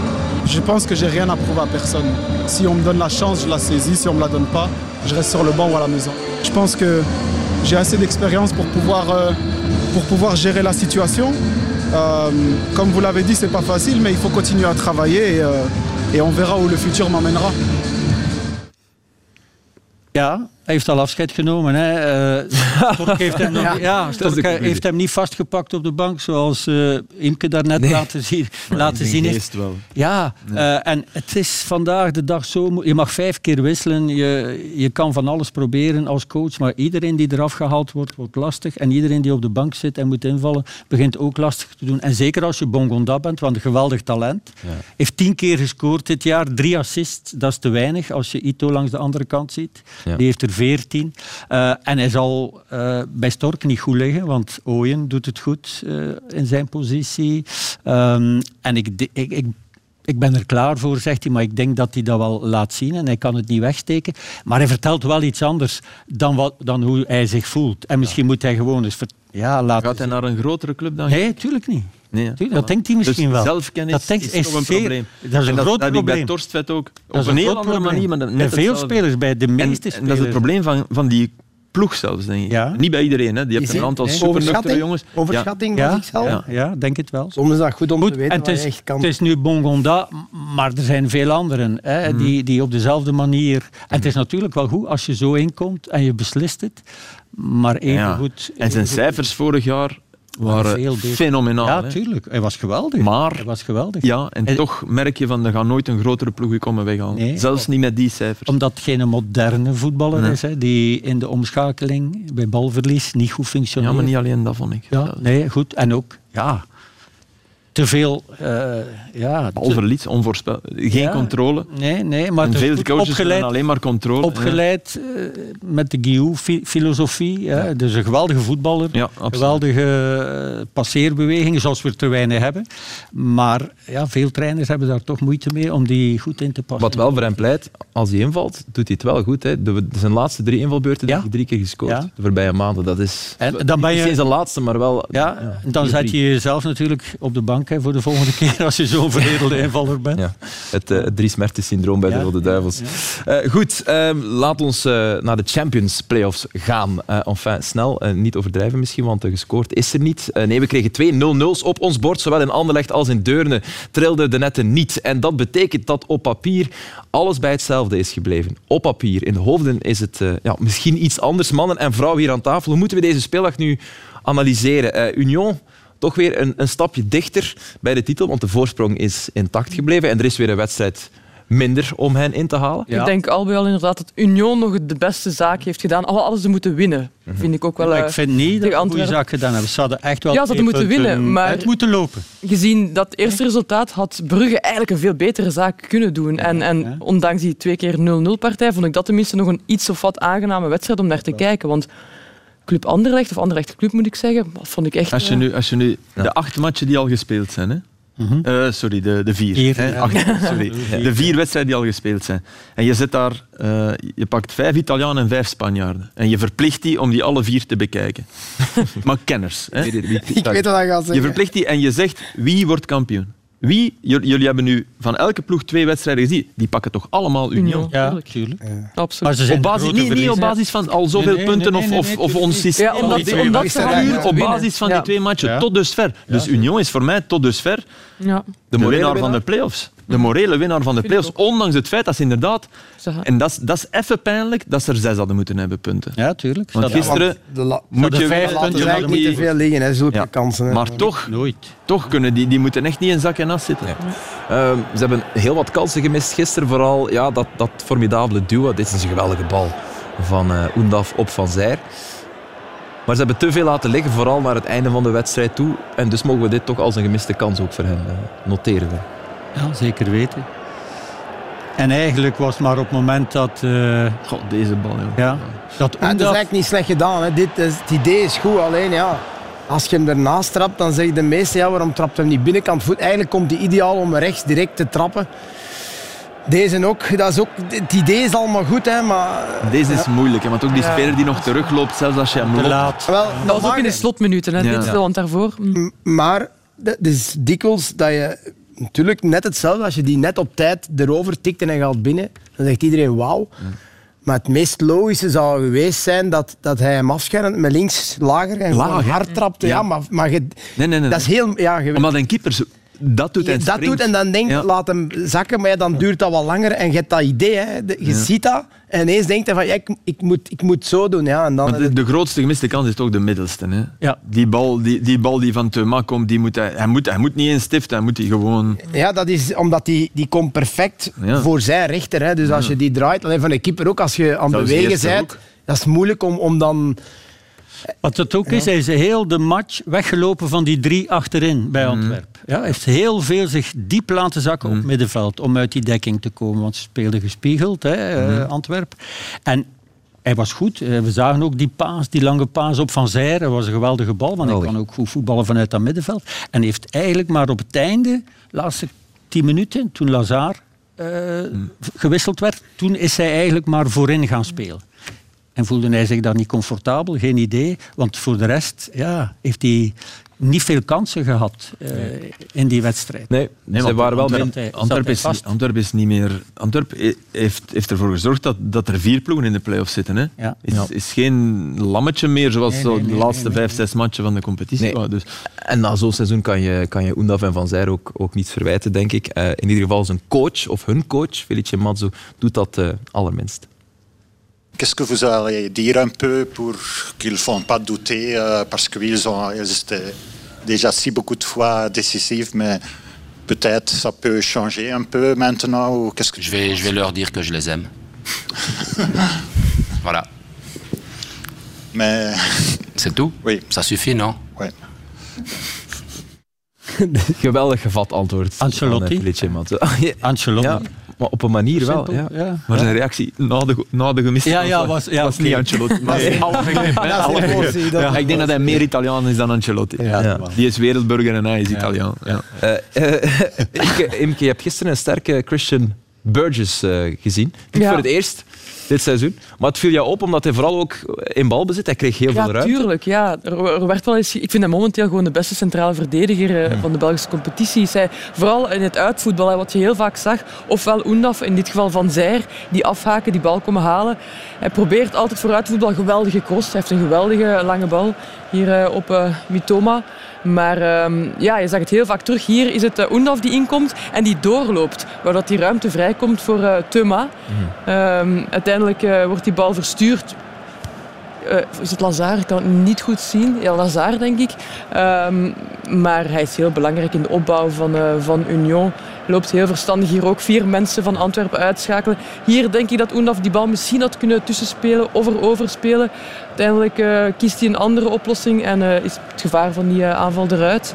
Je pense que j'ai rien à prouver à personne. Si on me donne la chance, je la saisis. Si on me la donne pas, je reste sur le banc ou à la maison. Je pense que j'ai assez d'expérience pour pouvoir, euh, pour pouvoir gérer la situation. Euh, comme vous l'avez dit, c'est pas facile, mais il faut continuer à travailler et, euh, on verra où le futur m'emmènera. Heeft al afscheid genomen. Hè. Eh, Stork heeft hem, nog, ja. Stork heeft hem niet vastgepakt op de bank, zoals eh Imke daarnet Nee. laten zien, laten zien heeft. Wel. Ja, eh, en het is vandaag de dag zo... Je mag vijf keer wisselen, je, je kan van alles proberen als coach, maar iedereen die eraf gehaald wordt, wordt lastig. En iedereen die op de bank zit en moet invallen, begint ook lastig te doen. En zeker als je Bongonda bent, want een geweldig talent. Heeft tien keer gescoord dit jaar, drie assists, dat is te weinig als je Ito langs de andere kant ziet. Die heeft er veertien. Eh, en hij zal eh, bij Stork niet goed liggen, want Ooyen doet het goed eh, in zijn positie. Ehm, en ik, ik, ik, ik ben er klaar voor, zegt hij, maar ik denk dat hij dat wel laat zien en hij kan het niet wegsteken. Maar hij vertelt wel iets anders dan, wat, dan hoe hij zich voelt. En misschien moet hij gewoon eens... ver- ja, laten Gaat hij naar een grotere club dan Nee, tuurlijk niet. Nee, ja. Dat denkt hij misschien dus wel. zelfkennis Dat denkt- is, is toch een zeer- probleem. dat is een En groot dat ik bij probleem. Torstvet ook. Dat is op een heel andere probleem. manier, maar veel spelers, bij de meeste en spelers. dat is het probleem van, van die ploeg zelfs, denk ik. Ja. Niet bij iedereen, hè. die heeft een aantal Nee, supernuchtere jongens. Overschatting Ja, van zichzelf? ja, ja, denk het wel. Soms is dat goed om Goed, te weten en het wat is, je echt kan. het is nu Bongonda, maar er zijn veel anderen hè, Mhm. die, die op dezelfde manier... En het is natuurlijk wel goed als je zo inkomt en je beslist het, maar even Ja. goed... En zijn goed- cijfers vorig jaar waren fenomenaal. Ja, hè. tuurlijk. Hij was geweldig. Maar- Hij was geweldig. Ja, en En- toch merk je van, er gaan nooit een grotere ploeg komen weghalen. Nee. Zelfs niet met die cijfers. Omdat het geen moderne voetballer Nee. is, hè, die in de omschakeling bij balverlies niet goed Ja, functioneert. maar niet alleen dat vond ik. Ja, nee, goed. En ook, ja, te veel... eh ja, onvoorspelbaar. Geen Ja. controle. Nee, nee, maar veel coaches opgeleid, alleen maar controle. opgeleid eh, met de Guillou-filosofie. hè. Dus een geweldige voetballer. Ja. Geweldige eh, passeerbewegingen, zoals we er te weinig hebben. Maar ja, veel trainers hebben daar toch moeite mee om die goed in te passen. Wat wel voor hem pleit, als hij invalt, doet hij het wel goed. Hè. De, zijn laatste drie invalbeurten Ja. heeft hij drie keer gescoord. Ja. De voorbije maanden. Dat is En dan ben je- niet eens zijn laatste, maar wel... Ja, dan zet je jezelf natuurlijk op de bank hè, voor de volgende keer als je zo'n veredelde invaller bent. Ja, het, eh, het Dries syndroom bij Ja. de Rode Duivels. Eh, goed, ehm, laat ons eh, naar de Champions Playoffs gaan. Enfin, snel, niet overdrijven misschien, want gescoord is er niet. Nee, we kregen twee 0-0's op ons bord. Zowel in Anderlecht als in Deurne trilden de netten niet. En dat betekent dat op papier alles bij hetzelfde is gebleven. Op papier. In de hoofden is het ja, misschien iets anders. Mannen en vrouwen hier aan tafel. Hoe moeten we deze speeldag nu analyseren? Union toch weer een, een stapje dichter bij de titel, want de voorsprong is intact gebleven en er is weer een wedstrijd minder om hen in te halen. Ja. Ik denk al bij al inderdaad dat Union nog de beste zaak heeft gedaan. Alle hadden ze moeten winnen, vind ik ook wel. Eh, ik vind niet dat ze een goede zaak gedaan hebben. Ze hadden echt wel Ja, ze hadden moeten winnen, maar- uit moeten lopen. Gezien dat eerste resultaat had Brugge eigenlijk een veel betere zaak kunnen doen. En, Ja. en ondanks die twee keer 0-0 partij vond ik dat tenminste nog een iets of wat aangename wedstrijd om naar te kijken. Want Club Anderlecht, of Anderlecht Club moet ik zeggen, dat vond ik echt... Als je eh, nu, als je nu de acht matchen die al gespeeld zijn, hè? Eh, sorry, de, de vier. Vier, hè? ja. Acht, sorry. De vier wedstrijden die al gespeeld zijn. En je zit daar, eh, je pakt vijf Italianen en vijf Spanjaarden. En je verplicht die om die alle vier te bekijken. maar kenners. Hè? Ik weet wat hij gaat Je zeggen. verplicht die en je zegt wie wordt kampioen. Wie, jullie hebben nu van elke ploeg twee wedstrijden gezien. Die pakken toch allemaal Union? Ja, tuurlijk. tuurlijk. Absoluut. Maar ze zijn Op basis, niet, niet op basis van al zoveel Nee, nee, punten nee, of, ons systeem. Ja, omdat, Die omdat ze gaan eigenlijk Puur op basis van Ja. die twee matchen, Ja. tot dusver. Dus Union is voor mij tot dusver Ja. de winnaar van de play-offs. De morele winnaar van de play-offs. Ondanks het feit dat ze inderdaad... En dat is, dat is even pijnlijk dat ze er zes hadden moeten hebben, punten. Ja, tuurlijk. Want gisteren moet je... vijf laten punten niet te veel liggen, hè, zulke Ja. kansen. hè. Maar toch, Nooit. toch kunnen die, die moeten echt niet in zak en as zitten. Ehm, ze hebben heel wat kansen gemist gisteren. Vooral ja, dat, dat formidabele duo. Dit is een geweldige bal van eh Oendaf op Van Zijr. Maar ze hebben te veel laten liggen, vooral naar het einde van de wedstrijd toe. En dus mogen we dit toch als een gemiste kans ook voor hen eh, noteren. Ja, zeker weten. En eigenlijk was het maar op het moment dat... eh, God, deze bal, joh. ja, dat Ja, het is eigenlijk niet slecht gedaan. Hè. Dit is, het idee is goed, alleen ja, als je hem ernaast trapt, dan zeggen de meesten, ja, waarom trapt hem niet binnenkant voet? Eigenlijk komt hij ideaal om rechts direct te trappen. Deze ook, dat is ook, het idee is allemaal goed, hè, maar... Deze is moeilijk, hè, want ook die speler die nog terugloopt, zelfs als je hem loopt. laat. Wel, Dat was ook in de slotminuten, hè, Ja. dit want daarvoor... mm. Maar het is dikwijls dat je... Natuurlijk net hetzelfde, als je die net op tijd erover tikt en hij gaat binnen, dan zegt iedereen wauw. Maar het meest logische zou geweest zijn dat, dat hij hem afschermt met links lager en Lager. hard trapte. Ja. Ja. maar, maar je, Nee, nee, nee. dat is heel... Ja, je, Omdat een keeper dat doet en dat doet en dan denk je, Ja. laat hem zakken, maar ja, dan duurt dat wat langer en je hebt dat idee. Hè. Je ziet dat en ineens denkt hij van, ja, ik, ik, moet, ik moet zo doen. Ja, en dan, Want de, de grootste gemiste kans is toch de middelste. Hè? Ja. Die, bal, die, die bal die van Thuma komt, die moet hij, hij, moet, hij moet niet eens stiften, hij moet die gewoon... Ja, dat is omdat die, die komt perfect Ja. voor zijn rechter. Hè. Dus als je die draait, alleen van de keeper ook, als je aan het bewegen bent, dat is moeilijk om, om dan... Wat het ook is, hij is heel de match weggelopen van die drie achterin bij Antwerpen. Ja, hij heeft heel veel zich diep laten zakken op het middenveld om uit die dekking te komen. Want ze speelden gespiegeld, hè, eh, Antwerpen. En hij was goed. Eh, We zagen ook die paas, die lange paas op Van Zijr. Dat was een geweldige bal, want hij Geweldig. kan ook goed voetballen vanuit dat middenveld. En heeft eigenlijk maar op het einde, de laatste tien minuten, toen Lazar eh, gewisseld werd, toen is hij eigenlijk maar voorin gaan spelen. En voelde hij zich daar niet comfortabel? Geen idee. Want voor de rest ja, heeft hij niet veel kansen gehad eh, in die wedstrijd. Nee, Nee, ze waren wel hij is, vast. Antwerpen is niet meer... Antwerpen heeft, heeft ervoor gezorgd dat, dat er vier ploegen in de play-offs zitten. Hè? Ja. Is, is geen lammetje meer zoals Nee, zo nee, de nee, laatste nee, vijf, zes matchen van de competitie. Nee. Dus, En na zo'n seizoen kan je, kan je Oendaf en Van Zijr ook, ook niets verwijten, denk ik. Eh, in ieder geval zijn coach, of hun coach, Felice Mazzo, doet dat eh, allerminst. Qu'est-ce que vous allez dire un peu pour qu'ils ne font pas douter euh, Parce qu'ils ont ils étaient déjà si beaucoup de fois décisifs, mais peut-être ça peut changer un peu maintenant ou qu'est-ce que je vais, je vais leur dire que je les aime. voilà. Mais. C'est tout? Oui. Ça suffit, non? Ouais. Geweldig gevat antwoord. Ancelotti? Ancelotti? Ja, maar op een manier wel. Ja. ja. Maar zijn reactie na de, na de gemiste Ja, ja, was- ja, was niet Ancelotti. Maar Nee. Ja, is Ik denk dat hij meer Italiaan is dan Ancelotti. Die is wereldburger en hij is Italiaan. Ja. Eh, eh, Imke, Imke, je hebt gisteren een sterke Christian Burgess eh, gezien. Niet Ja. voor het eerst dit seizoen. Maar het viel jou op omdat hij vooral ook in balbezit. Hij kreeg heel veel ruimte. tuurlijk. Ja. Er, er werd wel eens, ik vind hem momenteel gewoon de beste centrale verdediger eh, van de Belgische competitie. Hij, vooral in het uitvoetbal, wat je heel vaak zag. Ofwel Oendaf, in dit geval Van Zijr, die afhaken, die bal komen halen. Hij probeert altijd voor uitvoetbal geweldige cross. Hij heeft een geweldige lange bal hier eh, op eh, Mitoma. Maar ehm, ja, je zag het heel vaak terug. Hier is het uh, Oendaf die inkomt en die doorloopt. Waardoor die ruimte vrijkomt voor eh Thuma. Ehm, uiteindelijk eh, wordt die bal verstuurd eh, is het Lazare? Ik kan het niet goed zien. Ja, Lazare, denk ik. Ehm, maar hij is heel belangrijk in de opbouw van, eh, van Union. Loopt heel verstandig hier ook vier mensen van Antwerpen uitschakelen. Hier denk ik dat Oendaf die bal misschien had kunnen tussenspelen of erover spelen. Uiteindelijk eh, kiest hij een andere oplossing en eh, is het gevaar van die eh, aanval eruit.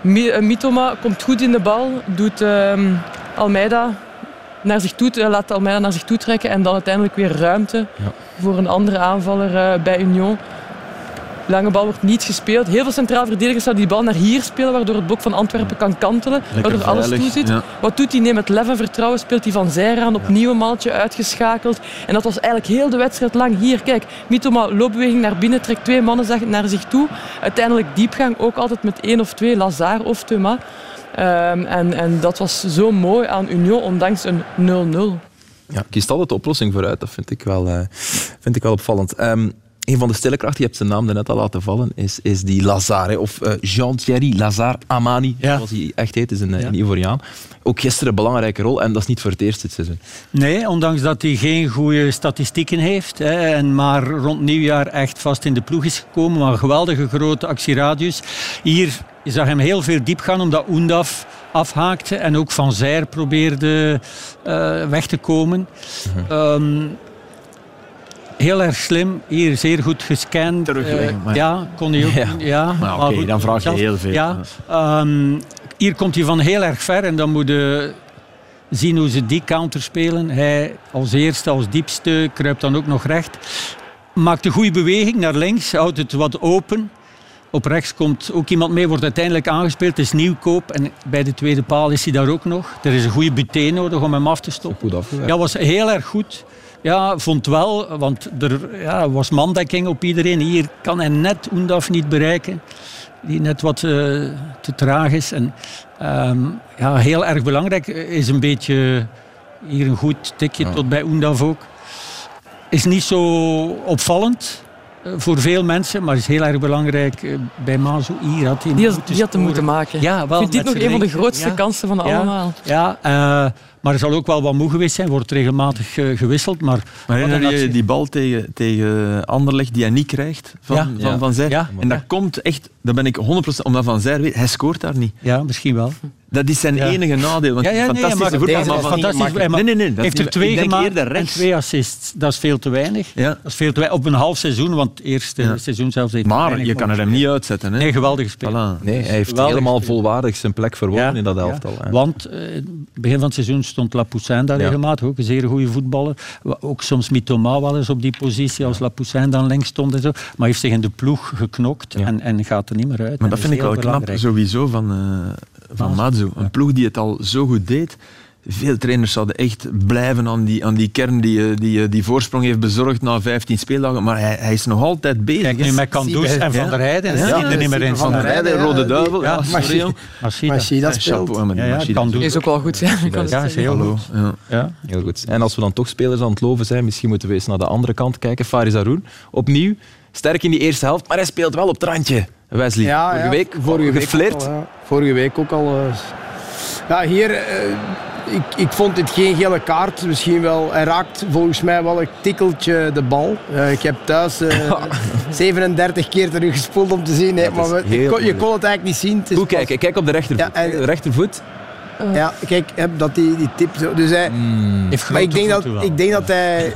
Mi- Mitoma komt goed in de bal, doet ehm, Almeida naar zich toe, laat Almeida naar zich toe trekken en dan uiteindelijk weer ruimte voor een andere aanvaller bij Union. Lange bal wordt niet gespeeld. Heel veel centraal verdedigers zouden die bal naar hier spelen, waardoor het blok van Antwerpen kan kantelen. waardoor alles veilig, toezit. ja. Wat doet hij? Neemt met lef en vertrouwen, speelt hij van Zijr aan, opnieuw een maaltje uitgeschakeld. En dat was eigenlijk heel de wedstrijd lang. Hier, kijk, Mitoma loopbeweging naar binnen, trekt twee mannen naar zich toe. Uiteindelijk diepgang, ook altijd met één of twee, Lazar of Thuma. Ehm, en, en dat was zo mooi aan Union, ondanks een 0-0. Ja, kiest altijd de oplossing vooruit. Dat vind ik wel, eh, vind ik wel opvallend. Ehm, een van de stille krachten, je hebt zijn naam net al laten vallen, is, is die Lazare, of eh, Jean-Thierry Lazare Amani, zoals hij echt heet, is een, een Ivoriaan. Ook gisteren een belangrijke rol, en dat is niet voor het eerst dit seizoen. Nee, ondanks dat hij geen goede statistieken heeft. Hè, en maar rond nieuwjaar echt vast in de ploeg is gekomen. Maar een geweldige grote actieradius. Hier je zag hem heel veel diep gaan omdat Oendaf afhaakte. En ook Van Zijr probeerde eh, weg te komen. Ehm, heel erg slim. Hier zeer goed gescand. Terugleggen, Eh, ja, kon hij ook. Ja. Ja, oké, dan vraag je heel veel. Ja, Ehm, hier komt hij van heel erg ver en dan moet je zien hoe ze die counter spelen. Hij als eerste, als diepste, kruipt dan ook nog recht. Maakt een goede beweging naar links, houdt het wat open. Op rechts komt ook iemand mee, wordt uiteindelijk aangespeeld. Het is nieuwkoop en bij de tweede paal is hij daar ook nog. Er is een goede buté nodig om hem af te stoppen. Goed. Ja, was heel erg goed. Ja, vond wel, want er ja, was mandekking op iedereen. Hier kan hij net Oendaf niet bereiken, die net wat eh, te traag is. En, ehm, ja, heel erg belangrijk is een beetje hier een goed tikje tot bij Oendaf ook. Is niet zo opvallend eh, voor veel mensen, maar is heel erg belangrijk eh, bij Mazo. Hier had hij Die had, die had hem moeten maken. Ja, wel, ik vind dit nog een van de grootste Ja. kansen van Ja. allemaal. Ja, eh, maar hij zal ook wel wat moe geweest zijn. Wordt regelmatig eh, gewisseld. Maar, Maar herinner je hij je had- die bal tegen, tegen Anderlecht die hij niet krijgt van Ja. Van, van Zijr? Ja. En dat komt echt, daar ben ik 100% omdat Van Zijr weet, hij scoort daar niet. Ja, misschien wel. Dat is zijn Ja. enige nadeel. Want Ja, ja, nee, fantastische voetbal, maar fantastisch. makkelijk. maar Nee, nee, nee, dat heeft er twee gemaakt en twee assists. Dat is veel te weinig. Ja. Dat is veel te weinig. Op een half seizoen, want het eerste Ja. seizoen zelfs heeft hij Maar je kan er hem niet uitzetten. Hè? Nee, geweldig. Voilà. Nee, hij heeft Geweldig helemaal gespeeld. volwaardig zijn plek verworven in dat elftal. Want eh, in het begin van het seizoen stond Lapoussin daar Ja. regelmatig, ook een zeer goede voetballer. Ook soms Mitoma wel eens op die positie, als Lapoussin dan links stond en zo. Maar heeft zich in de ploeg geknokt en, en gaat er niet meer uit. Maar dat vind ik wel knap, sowieso, van, eh van Mazzu. Een ploeg die het al zo goed deed. Veel trainers zouden echt blijven aan die, aan die kern die, eh, die eh, die voorsprong heeft bezorgd na 15 speeldagen. Maar hij, hij is nog altijd bezig. Kijk nu met Kandus en Van der Heijden, Ja, ja, er niet meer in Van der. Heijden, Rode Duivel. Ja, Ja, sorry, jong. Machida. Machida Ja, speelt. Ja, is ook wel goed. Ja, Ja, is heel goed. Ja. Ja. Heel goed. En als we dan toch spelers aan het loven zijn, misschien moeten we eens naar de andere kant kijken. Faris Haroun, opnieuw sterk in die eerste helft, maar hij speelt wel op het randje. Wesley, vorige week vorige week geflirt. ook al, ja. Vorige week ook al. eh. ja, hier, eh, ik, ik vond dit geen gele kaart. Misschien wel, hij raakt volgens mij wel een tikkeltje de bal. Eh, ik heb thuis eh, 37 keer teruggespoeld om te zien. Nee, maar we- ik kon- je kon het eigenlijk niet zien. Goed pas- kijken, kijk op de rechtervoet. Ja, en- de rechtervoet. Ja, kijk, dat die, die tip zo. Dus hij, Heeft maar ik denk, dat, wel. ik denk dat hij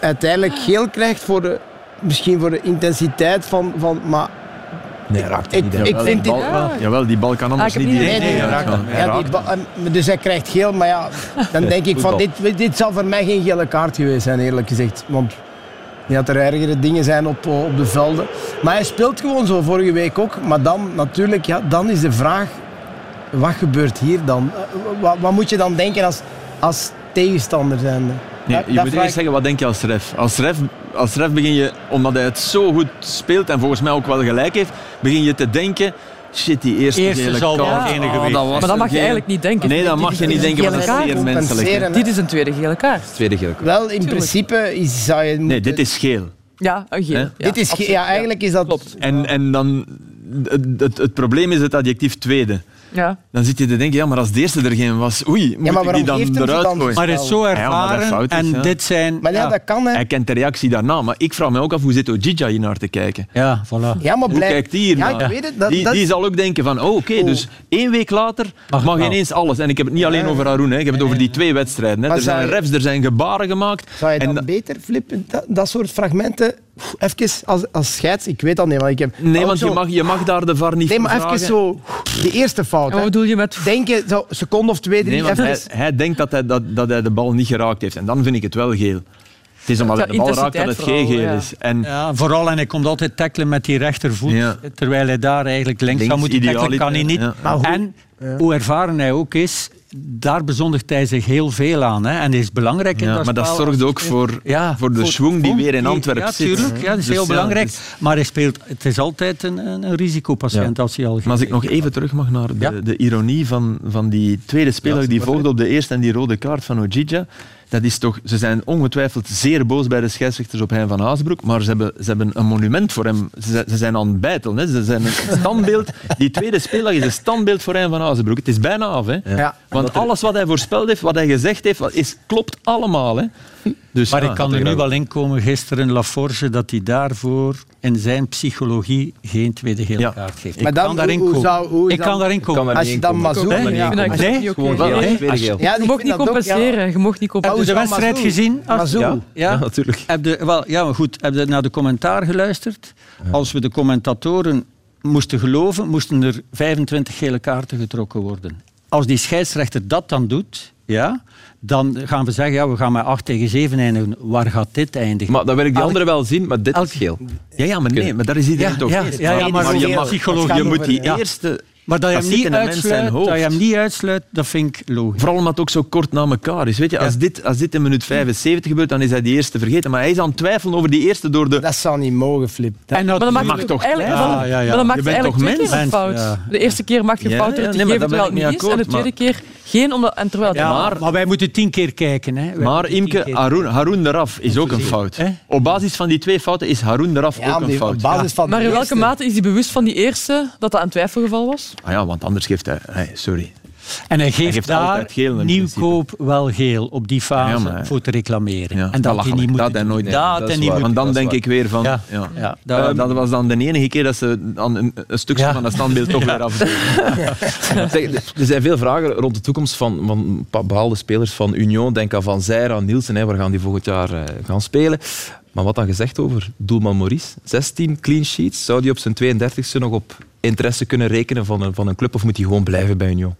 uiteindelijk geel krijgt voor de, misschien voor de intensiteit van. van maar Nee, hij raakt ik, niet. ik vind die bal, wel. Jawel, die bal kan anders Ah, niet direct Nee, nee, hij gaan. raakt- Hij ja, raakt. en- dus hij krijgt geel, maar ja, dan denk ik van dit, dit zal voor mij geen gele kaart geweest zijn, eerlijk gezegd. Want ja, dat er ergere dingen zijn op, eh, op de velden. Maar hij speelt gewoon zo, vorige week ook. Maar dan natuurlijk, ja, dan is de vraag, wat gebeurt hier dan? Eh, Wat, wat moet je dan denken als, als tegenstander zijnde? Nee, Dat- je dat moet vraag eerst zeggen, wat denk je als ref? Als ref, als ref begin je, omdat hij het zo goed speelt en volgens mij ook wel gelijk heeft, begin je te denken, shit, die eerste, Eerste gele zal kaart, gene oh, dat Maar dat mag je gele- eigenlijk niet denken. Nee, dat mag je niet denken, want dat is zeer menselijk. Dit is een tweede gele kaart. Tweede gele kaart. Wel, in principe is, zou je Nee, moeten- dit is geel. Ja, een geel. Ja, dit is ge- absoluut, ja, eigenlijk is dat... Klopt. En, en dan, het, het, het probleem is het adjectief tweede. Ja. Dan zit je te denken, ja, maar als de eerste er geen was, oei, moet maar ik die dan eruit dan? gooien? Maar hij is zo Ja, ervaren fout is, en ja. dit zijn... Maar ja, dat kan, hè. Hij kent de reactie daarna, maar ik vraag me ook af, hoe zit Ojija hier naar te kijken? Ja, voilà. Ja, maar Hoe kijkt die hier Ja, ik weet het. Dat, die, dat die zal ook denken van, oh, oké, dus één week later Mag mag, het ineens alles. En ik heb het niet alleen over Haroun, hè. ik heb het over die twee wedstrijden. Hè. Er zijn refs, er zijn gebaren gemaakt. Zou je En dan da- beter flippen, dat, dat soort fragmenten, even als, als scheids, ik weet dat niet, want ik heb... nee, want je mag, je mag daar de VAR niet Nee, maar even vragen. zo, de eerste fout. En wat hè. bedoel je met... Denken, zo, seconde of twee, drie, Nee, want even... hij, hij denkt dat hij, dat, dat hij de bal niet geraakt heeft. En dan vind ik het wel geel. Het is omdat hij de bal raakt dat het geen geel is. En Ja, vooral en hij komt altijd tackelen met die rechtervoet, Ja. terwijl hij daar eigenlijk links, Links zou moeten tackelen, kan hij niet. idealiter, ja. Maar hoe- En hoe ervaren hij ook is, daar bezondigt hij zich heel veel aan. Hè. En hij is belangrijk in Ja, dat maar dat zorgt ook voor, Ja, voor de schwung die weer in Antwerpen ja, zit. tuurlijk, ja, dat is Dus heel belangrijk. dus- Maar hij speelt, het is altijd een, een, risicopatiënt als hij al Maar als ik nog even terug mag naar de, de ironie van, van die tweede speler die volgde op de eerste en die rode kaart van Ojija. Dat is toch, ze zijn ongetwijfeld zeer boos bij de scheidsrechters op Hein van Haasbroek, maar ze hebben, ze hebben een monument voor hem. Ze, zijn- ze zijn aan het bijtelen. Hè. Ze zijn een standbeeld. Die tweede speler is een standbeeld voor Hein van Haasbroek. Het is bijna af. Hè. Ja. Want alles wat hij voorspeld heeft, wat hij gezegd heeft, is, klopt allemaal. Hè. Dus, Maar ja, ik kan er nu wel in komen gisteren, Laforge, dat hij daarvoor in zijn psychologie geen tweede gele Ja. kaart geeft. Maar ik dan, kan daarin hoe- hoe komen. zou- hoe is ik kan daarin komen. daar Als niet je dan komen. Mazou... Nee, ik Nee? Nee. geel. Ja, Je ik mocht niet compenseren. Je mocht niet Heb compenseren. je de wedstrijd gezien? Als- Ja? ja, natuurlijk. Heb je, wel, ja, maar goed. Heb je naar de commentaar geluisterd? Als we de commentatoren moesten geloven, moesten er 25 gele kaarten getrokken worden. Als die scheidsrechter dat dan doet, ja, dan gaan we zeggen, ja, we gaan met 8 tegen 7 eindigen. Waar gaat dit eindigen? Maar dan wil ik die Elk- andere wel zien, maar dit elk- is geel. Ja, ja, maar nee, maar daar is iedereen Ja, toch ja, eens. ja, ja, maar je, mag, je moet die Ja. eerste... maar dat je, dat hem niet uitsluit, dat je hem niet uitsluit, dat vind ik logisch. Vooral omdat het ook zo kort na elkaar is. Weet je, als, dit, als dit in minuut 75 gebeurt, dan is hij die eerste vergeten. Maar hij is aan het twijfelen over die eerste door de... Dat zou niet mogen, Flip. Dat- En Maar dan maakt mag je toch eigenlijk, Ja, maar ja, ja. maar dan maakt Je bent toch twee keer een mens? fout. Ja. De eerste keer maak je fout nee, maar terwijl het ik niet is. En de tweede keer geen, omdat, en terwijl Ja, wel. maar, wij moeten tien keer kijken. Hè. Wij Maar Imke, Haroun, Haroun eraf is ook een fout. Op basis van die twee fouten is Haroun eraf Ja, ook een fout. op basis van Maar in welke mate is hij bewust van die eerste dat dat een twijfelgeval was? Ah ja, want anders geeft hij... hey, sorry. En hij geeft, geeft daar geel nieuwkoop wel geel op die fase Ja, maar- voor te reclameren. Ja, en dat hij niet moet Dat hij nooit- nee, dat is niet Want dan dat denk waar. ik weer van... Ja. Ja. Ja, Eh, dat- dat was dan de enige keer dat ze dan een, een stukje Ja. van dat standbeeld toch weer af. Er zijn veel vragen rond de toekomst van, van een paar bepaalde spelers van Union. Denk aan Van Zijr, aan Nielsen. Hè, waar gaan die volgend jaar eh, gaan spelen? Maar wat dan gezegd over doelman Maurice? 16 clean sheets. Zou die op zijn 32e nog op interesse kunnen rekenen van een, van een club? Of moet hij gewoon blijven bij Union?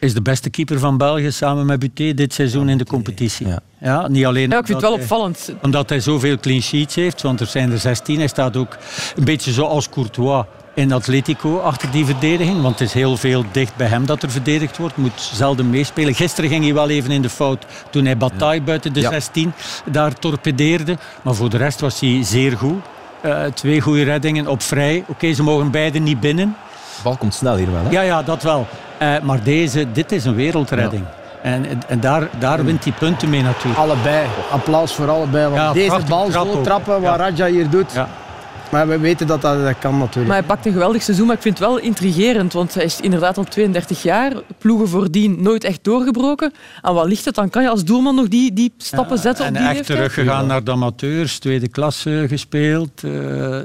Is de beste keeper van België samen met Buté dit seizoen in de competitie. Ja. Ja. niet alleen Ja, ik vind het wel omdat hij- opvallend. Omdat hij zoveel clean sheets heeft, want er zijn er 16. Hij staat ook een beetje zoals Courtois in Atletico achter die verdediging. Want het is heel veel dicht bij hem dat er verdedigd wordt. Moet zelden meespelen. Gisteren ging hij wel even in de fout toen hij Bataille buiten de Ja. 16 daar torpedeerde. Maar voor de rest was hij zeer goed. Eh, twee goede reddingen op vrij. Oké, ze mogen beide niet binnen. De bal komt snel hier wel. Hè? Ja, ja, dat wel. Eh, maar deze, dit is een wereldredding. En, en daar, daar wint hij punten mee natuurlijk. Allebei. Applaus voor allebei. Want Ja, deze bal zo trappen, wat Ja. Raja hier doet. Maar we weten dat dat, dat kan natuurlijk. Maar hij pakt een geweldig seizoen, maar ik vind het wel intrigerend. Want hij is inderdaad al 32 jaar. Ploegen voordien nooit echt doorgebroken. Aan wat ligt het? Dan kan je als doelman nog die, die stappen zetten en op die echt leeftijd? teruggegaan naar de amateurs, tweede klasse gespeeld. eh,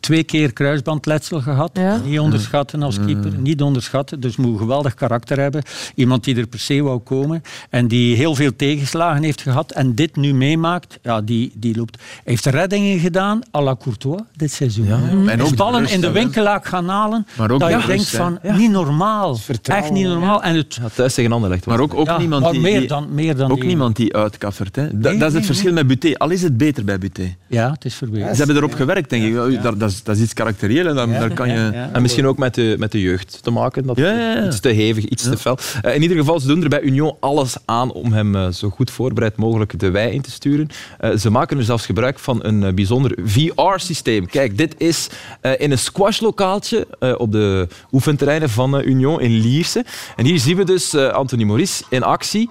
twee keer kruisbandletsel gehad. Ja. Niet onderschatten als keeper, niet onderschatten. Dus moet een geweldig karakter hebben. Iemand die er per se wou komen. En die heel veel tegenslagen heeft gehad. En dit nu meemaakt, ja, die, die loopt. Hij heeft reddingen gedaan à la Courtois dit seizoen. Ja. En ook ballen rust, in de winkelaak gaan halen. Maar ook dat je denkt van, Ja. niet normaal. Vertrouwen, Echt niet normaal. En het, Ja, thuis tegen Anderlecht. was Maar ook, ook ja, niemand maar die... meer dan, meer dan ook die- niemand die uitkaffert. Hè. Dat, Nee, dat is het nee, verschil met Buté. Al is het beter bij Buté. Ja, het is verbeterd. Ze hebben erop gewerkt, denk ik. Dat, dat, is, dat is iets karakterieel. en dan- Daar kan je... Ja. En misschien ook met de, met de jeugd te maken. Dat Ja, ja, ja. Iets te hevig, iets te fel. Eh, in ieder geval, ze doen er bij Union alles aan om hem eh, zo goed voorbereid mogelijk de wei in te sturen. Eh, ze maken er zelfs gebruik van een bijzonder VR-systeem. Kijk, dit is eh, in een squashlokaaltje eh, op de oefenterreinen van eh, Union in Lierse. En hier zien we dus Anthony Maurice in actie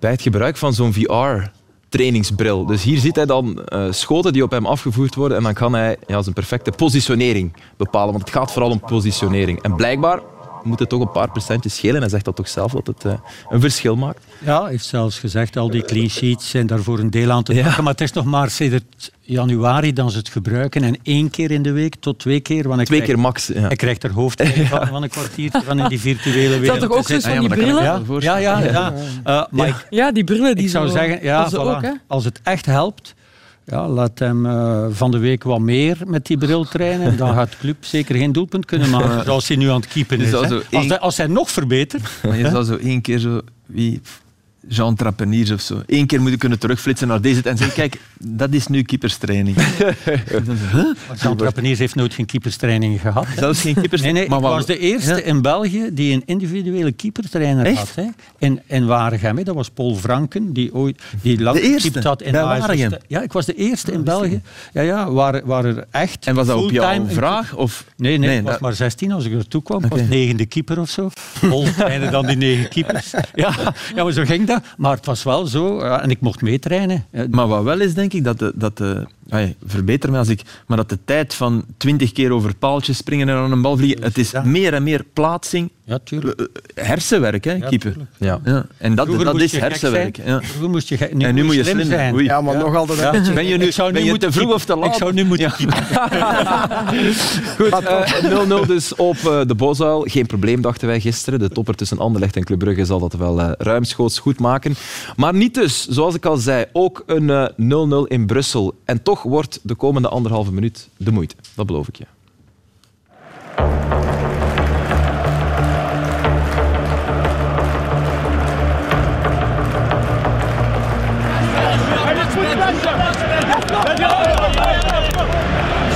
bij het gebruik van zo'n VR trainingsbril. Dus hier ziet hij dan schoten die op hem afgevoerd worden en dan kan hij ja, zijn perfecte positionering bepalen. Want het gaat vooral om positionering. En blijkbaar moet het toch een paar procentjes schelen. Hij zegt dat toch zelf, dat het eh, een verschil maakt. Ja, hij heeft zelfs gezegd, al die clean sheets zijn daarvoor een deel aan te Ja. pakken. Maar het is nog maar sinds januari dat ze het gebruiken. En één keer in de week tot twee keer. Want hij Twee krijgt- keer max. Ja. Hij krijgt er hoofdpijn van, van een kwartiertje van in die virtuele wereld. toch ook zo van die dat brillen? ik Ja, ja, ja. ja. Eh, maar ik, Ja, die brillen die ik zou zo- zeggen, ja, dat ze voilà. ook, als het echt helpt, ja, laat hem eh, van de week wat meer met die bril trainen. Dan gaat de club zeker geen doelpunt kunnen maken, zoals hij nu aan het keepen is. hè. Als, hij, als hij nog verbetert, Maar je zou zo één keer zo... Wie, Jean Trapeniers of zo. Eén keer moeten kunnen terugflitsen naar deze en zeggen, kijk, dat is nu keeperstraining. Huh? Jean Trapeniers heeft nooit geen keeperstraining gehad. Zelfs geen keepers. Nee, nee, maar ik was de eerste Ja. in België die een individuele keepertrainer Echt? had. Hè. In, in Waregem. hè. Dat was Paul Franken, die ooit die lang De eerste? gekiept had in. Waregem? Ja, ik was de eerste in België. Ja, ja, waar, waar er echt En was dat op jouw vraag? Of? Nee, nee, Nee, ik was dat- maar 16 als ik ertoe kwam. Ik was negende keeper of zo. Vol trainen dan die negen keepers. Ja, ja, maar zo ging dat. Maar het was wel zo. En ik mocht meetrainen. Maar wat wel is, denk ik, dat de... Dat de ai, verbeter me als ik... Maar dat de tijd van twintig keer over paaltjes springen en aan een bal vliegen, het is Ja. meer en meer plaatsing, Ja, tuurlijk. eh, eh, hersenwerk, hè, Ja, keeper. Ja. Ja. En dat, Vroeger dat is hersenwerk. Ja. Vroeger moest je, nu En nu moet je slim slim zijn. Oei. Ja, maar nog altijd een. Ben je nu Ik zou nu ben je moeten te vroeg of te laat? Ik zou nu moeten Ja. Goed, eh, 0-0 dus op eh, de Bosuil. Geen probleem, dachten wij gisteren. De topper tussen Anderlecht en Club Brugge zal dat wel eh, ruimschoots goed maken. Maar niet dus, zoals ik al zei, ook een eh, 0-0 in Brussel. En toch wordt de komende anderhalve minuut de moeite. Dat beloof ik je.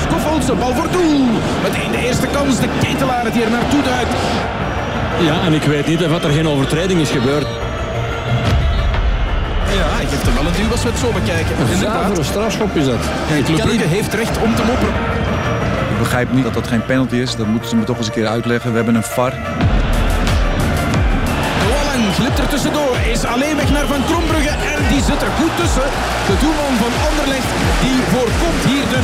Schoffels, de bal voor doel. Meteen de eerste kans, de ketelaar het hier naartoe duikt. Ja, en ik weet niet of er geen overtreding is gebeurd. Ja, hij geeft hem wel een duw als we het zo bekijken. Inderdaad. Zuivere strafschop is dat. Club Brugge heeft recht om te mopperen. Ik begrijp niet dat dat geen penalty is. Dat moeten ze me toch eens een keer uitleggen. We hebben een VAR. Wallen glipt er tussendoor, is alleen weg naar Van Krombrugge en die zit er goed tussen. De doelman van Anderlecht, die voorkomt hier de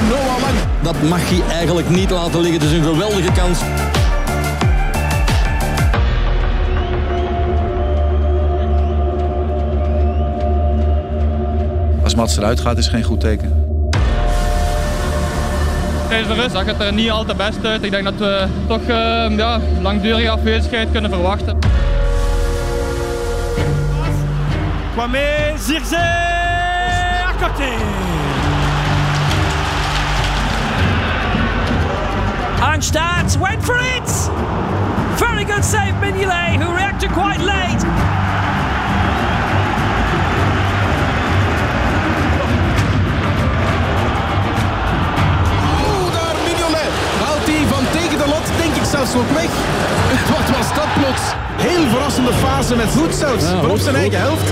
0-1, Noah Lang. Dat mag hij eigenlijk niet laten liggen. Het is een geweldige kans. Als Mats eruit gaat, is geen goed teken. Tijdens de rust zag het er niet al te best uit. Ik denk dat we toch eh, ja, langdurige afwezigheid kunnen verwachten. Kwame Zirze à côté. Arnstadt went for it. Very good save, Mignolet, who reacted quite late. Zelfs nog weg. Wat was dat plots? Heel verrassende fase met voet zelfs, Ja, op zijn goed. eigen helft.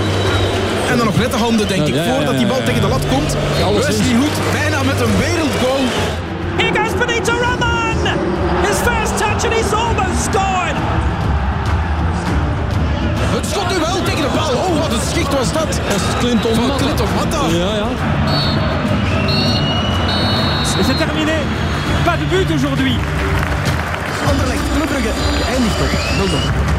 En dan nog net de handen, denk ik, Ja, ja, ja, voordat die bal tegen de lat komt. Alles Wesley Hoed bijna met een wereldgoal. Here goes Benito Raman. His first touch and he's almost scored. Het schot nu wel tegen de bal. Oh, wat een schicht was dat. Dat is Clinton Matta. Clinton Matta. Ja, ja. but aujourd'hui. Anderlecht, Club Brugge, geëindigd op 0-0.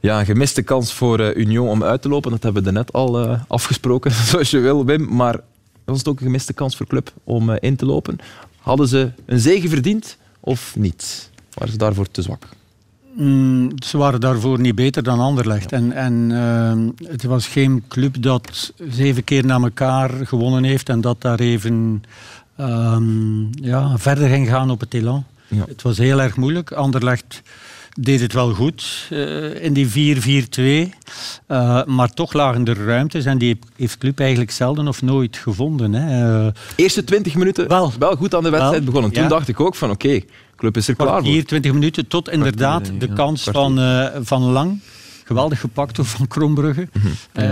Ja, een gemiste kans voor uh, Union om uit te lopen. Dat hebben we net al uh, afgesproken, zoals je wil, Wim. Maar was het ook een gemiste kans voor club om uh, in te lopen? Hadden ze een zege verdiend of niet? Waren ze daarvoor te zwak? Mm, ze waren daarvoor niet beter dan Anderlecht. Ja. En, en het was geen club dat zeven keer na elkaar gewonnen heeft en dat daar even um, ja, verder ging gaan op het elan. Ja. Het was heel erg moeilijk. Anderlecht deed het wel goed uh, in die 4-4-2. Uh, maar toch lagen er ruimtes en die heeft club eigenlijk zelden of nooit gevonden. Hè. Uh, Eerste 20 minuten wel, wel goed aan de wedstrijd wel, begonnen. Toen ja. dacht ik ook van oké, okay, club is er klaar voor. Hier 20 minuten tot inderdaad de ja, kans van, van Lang. Geweldig gepakt door Van Krombrugge. Mm -hmm. uh,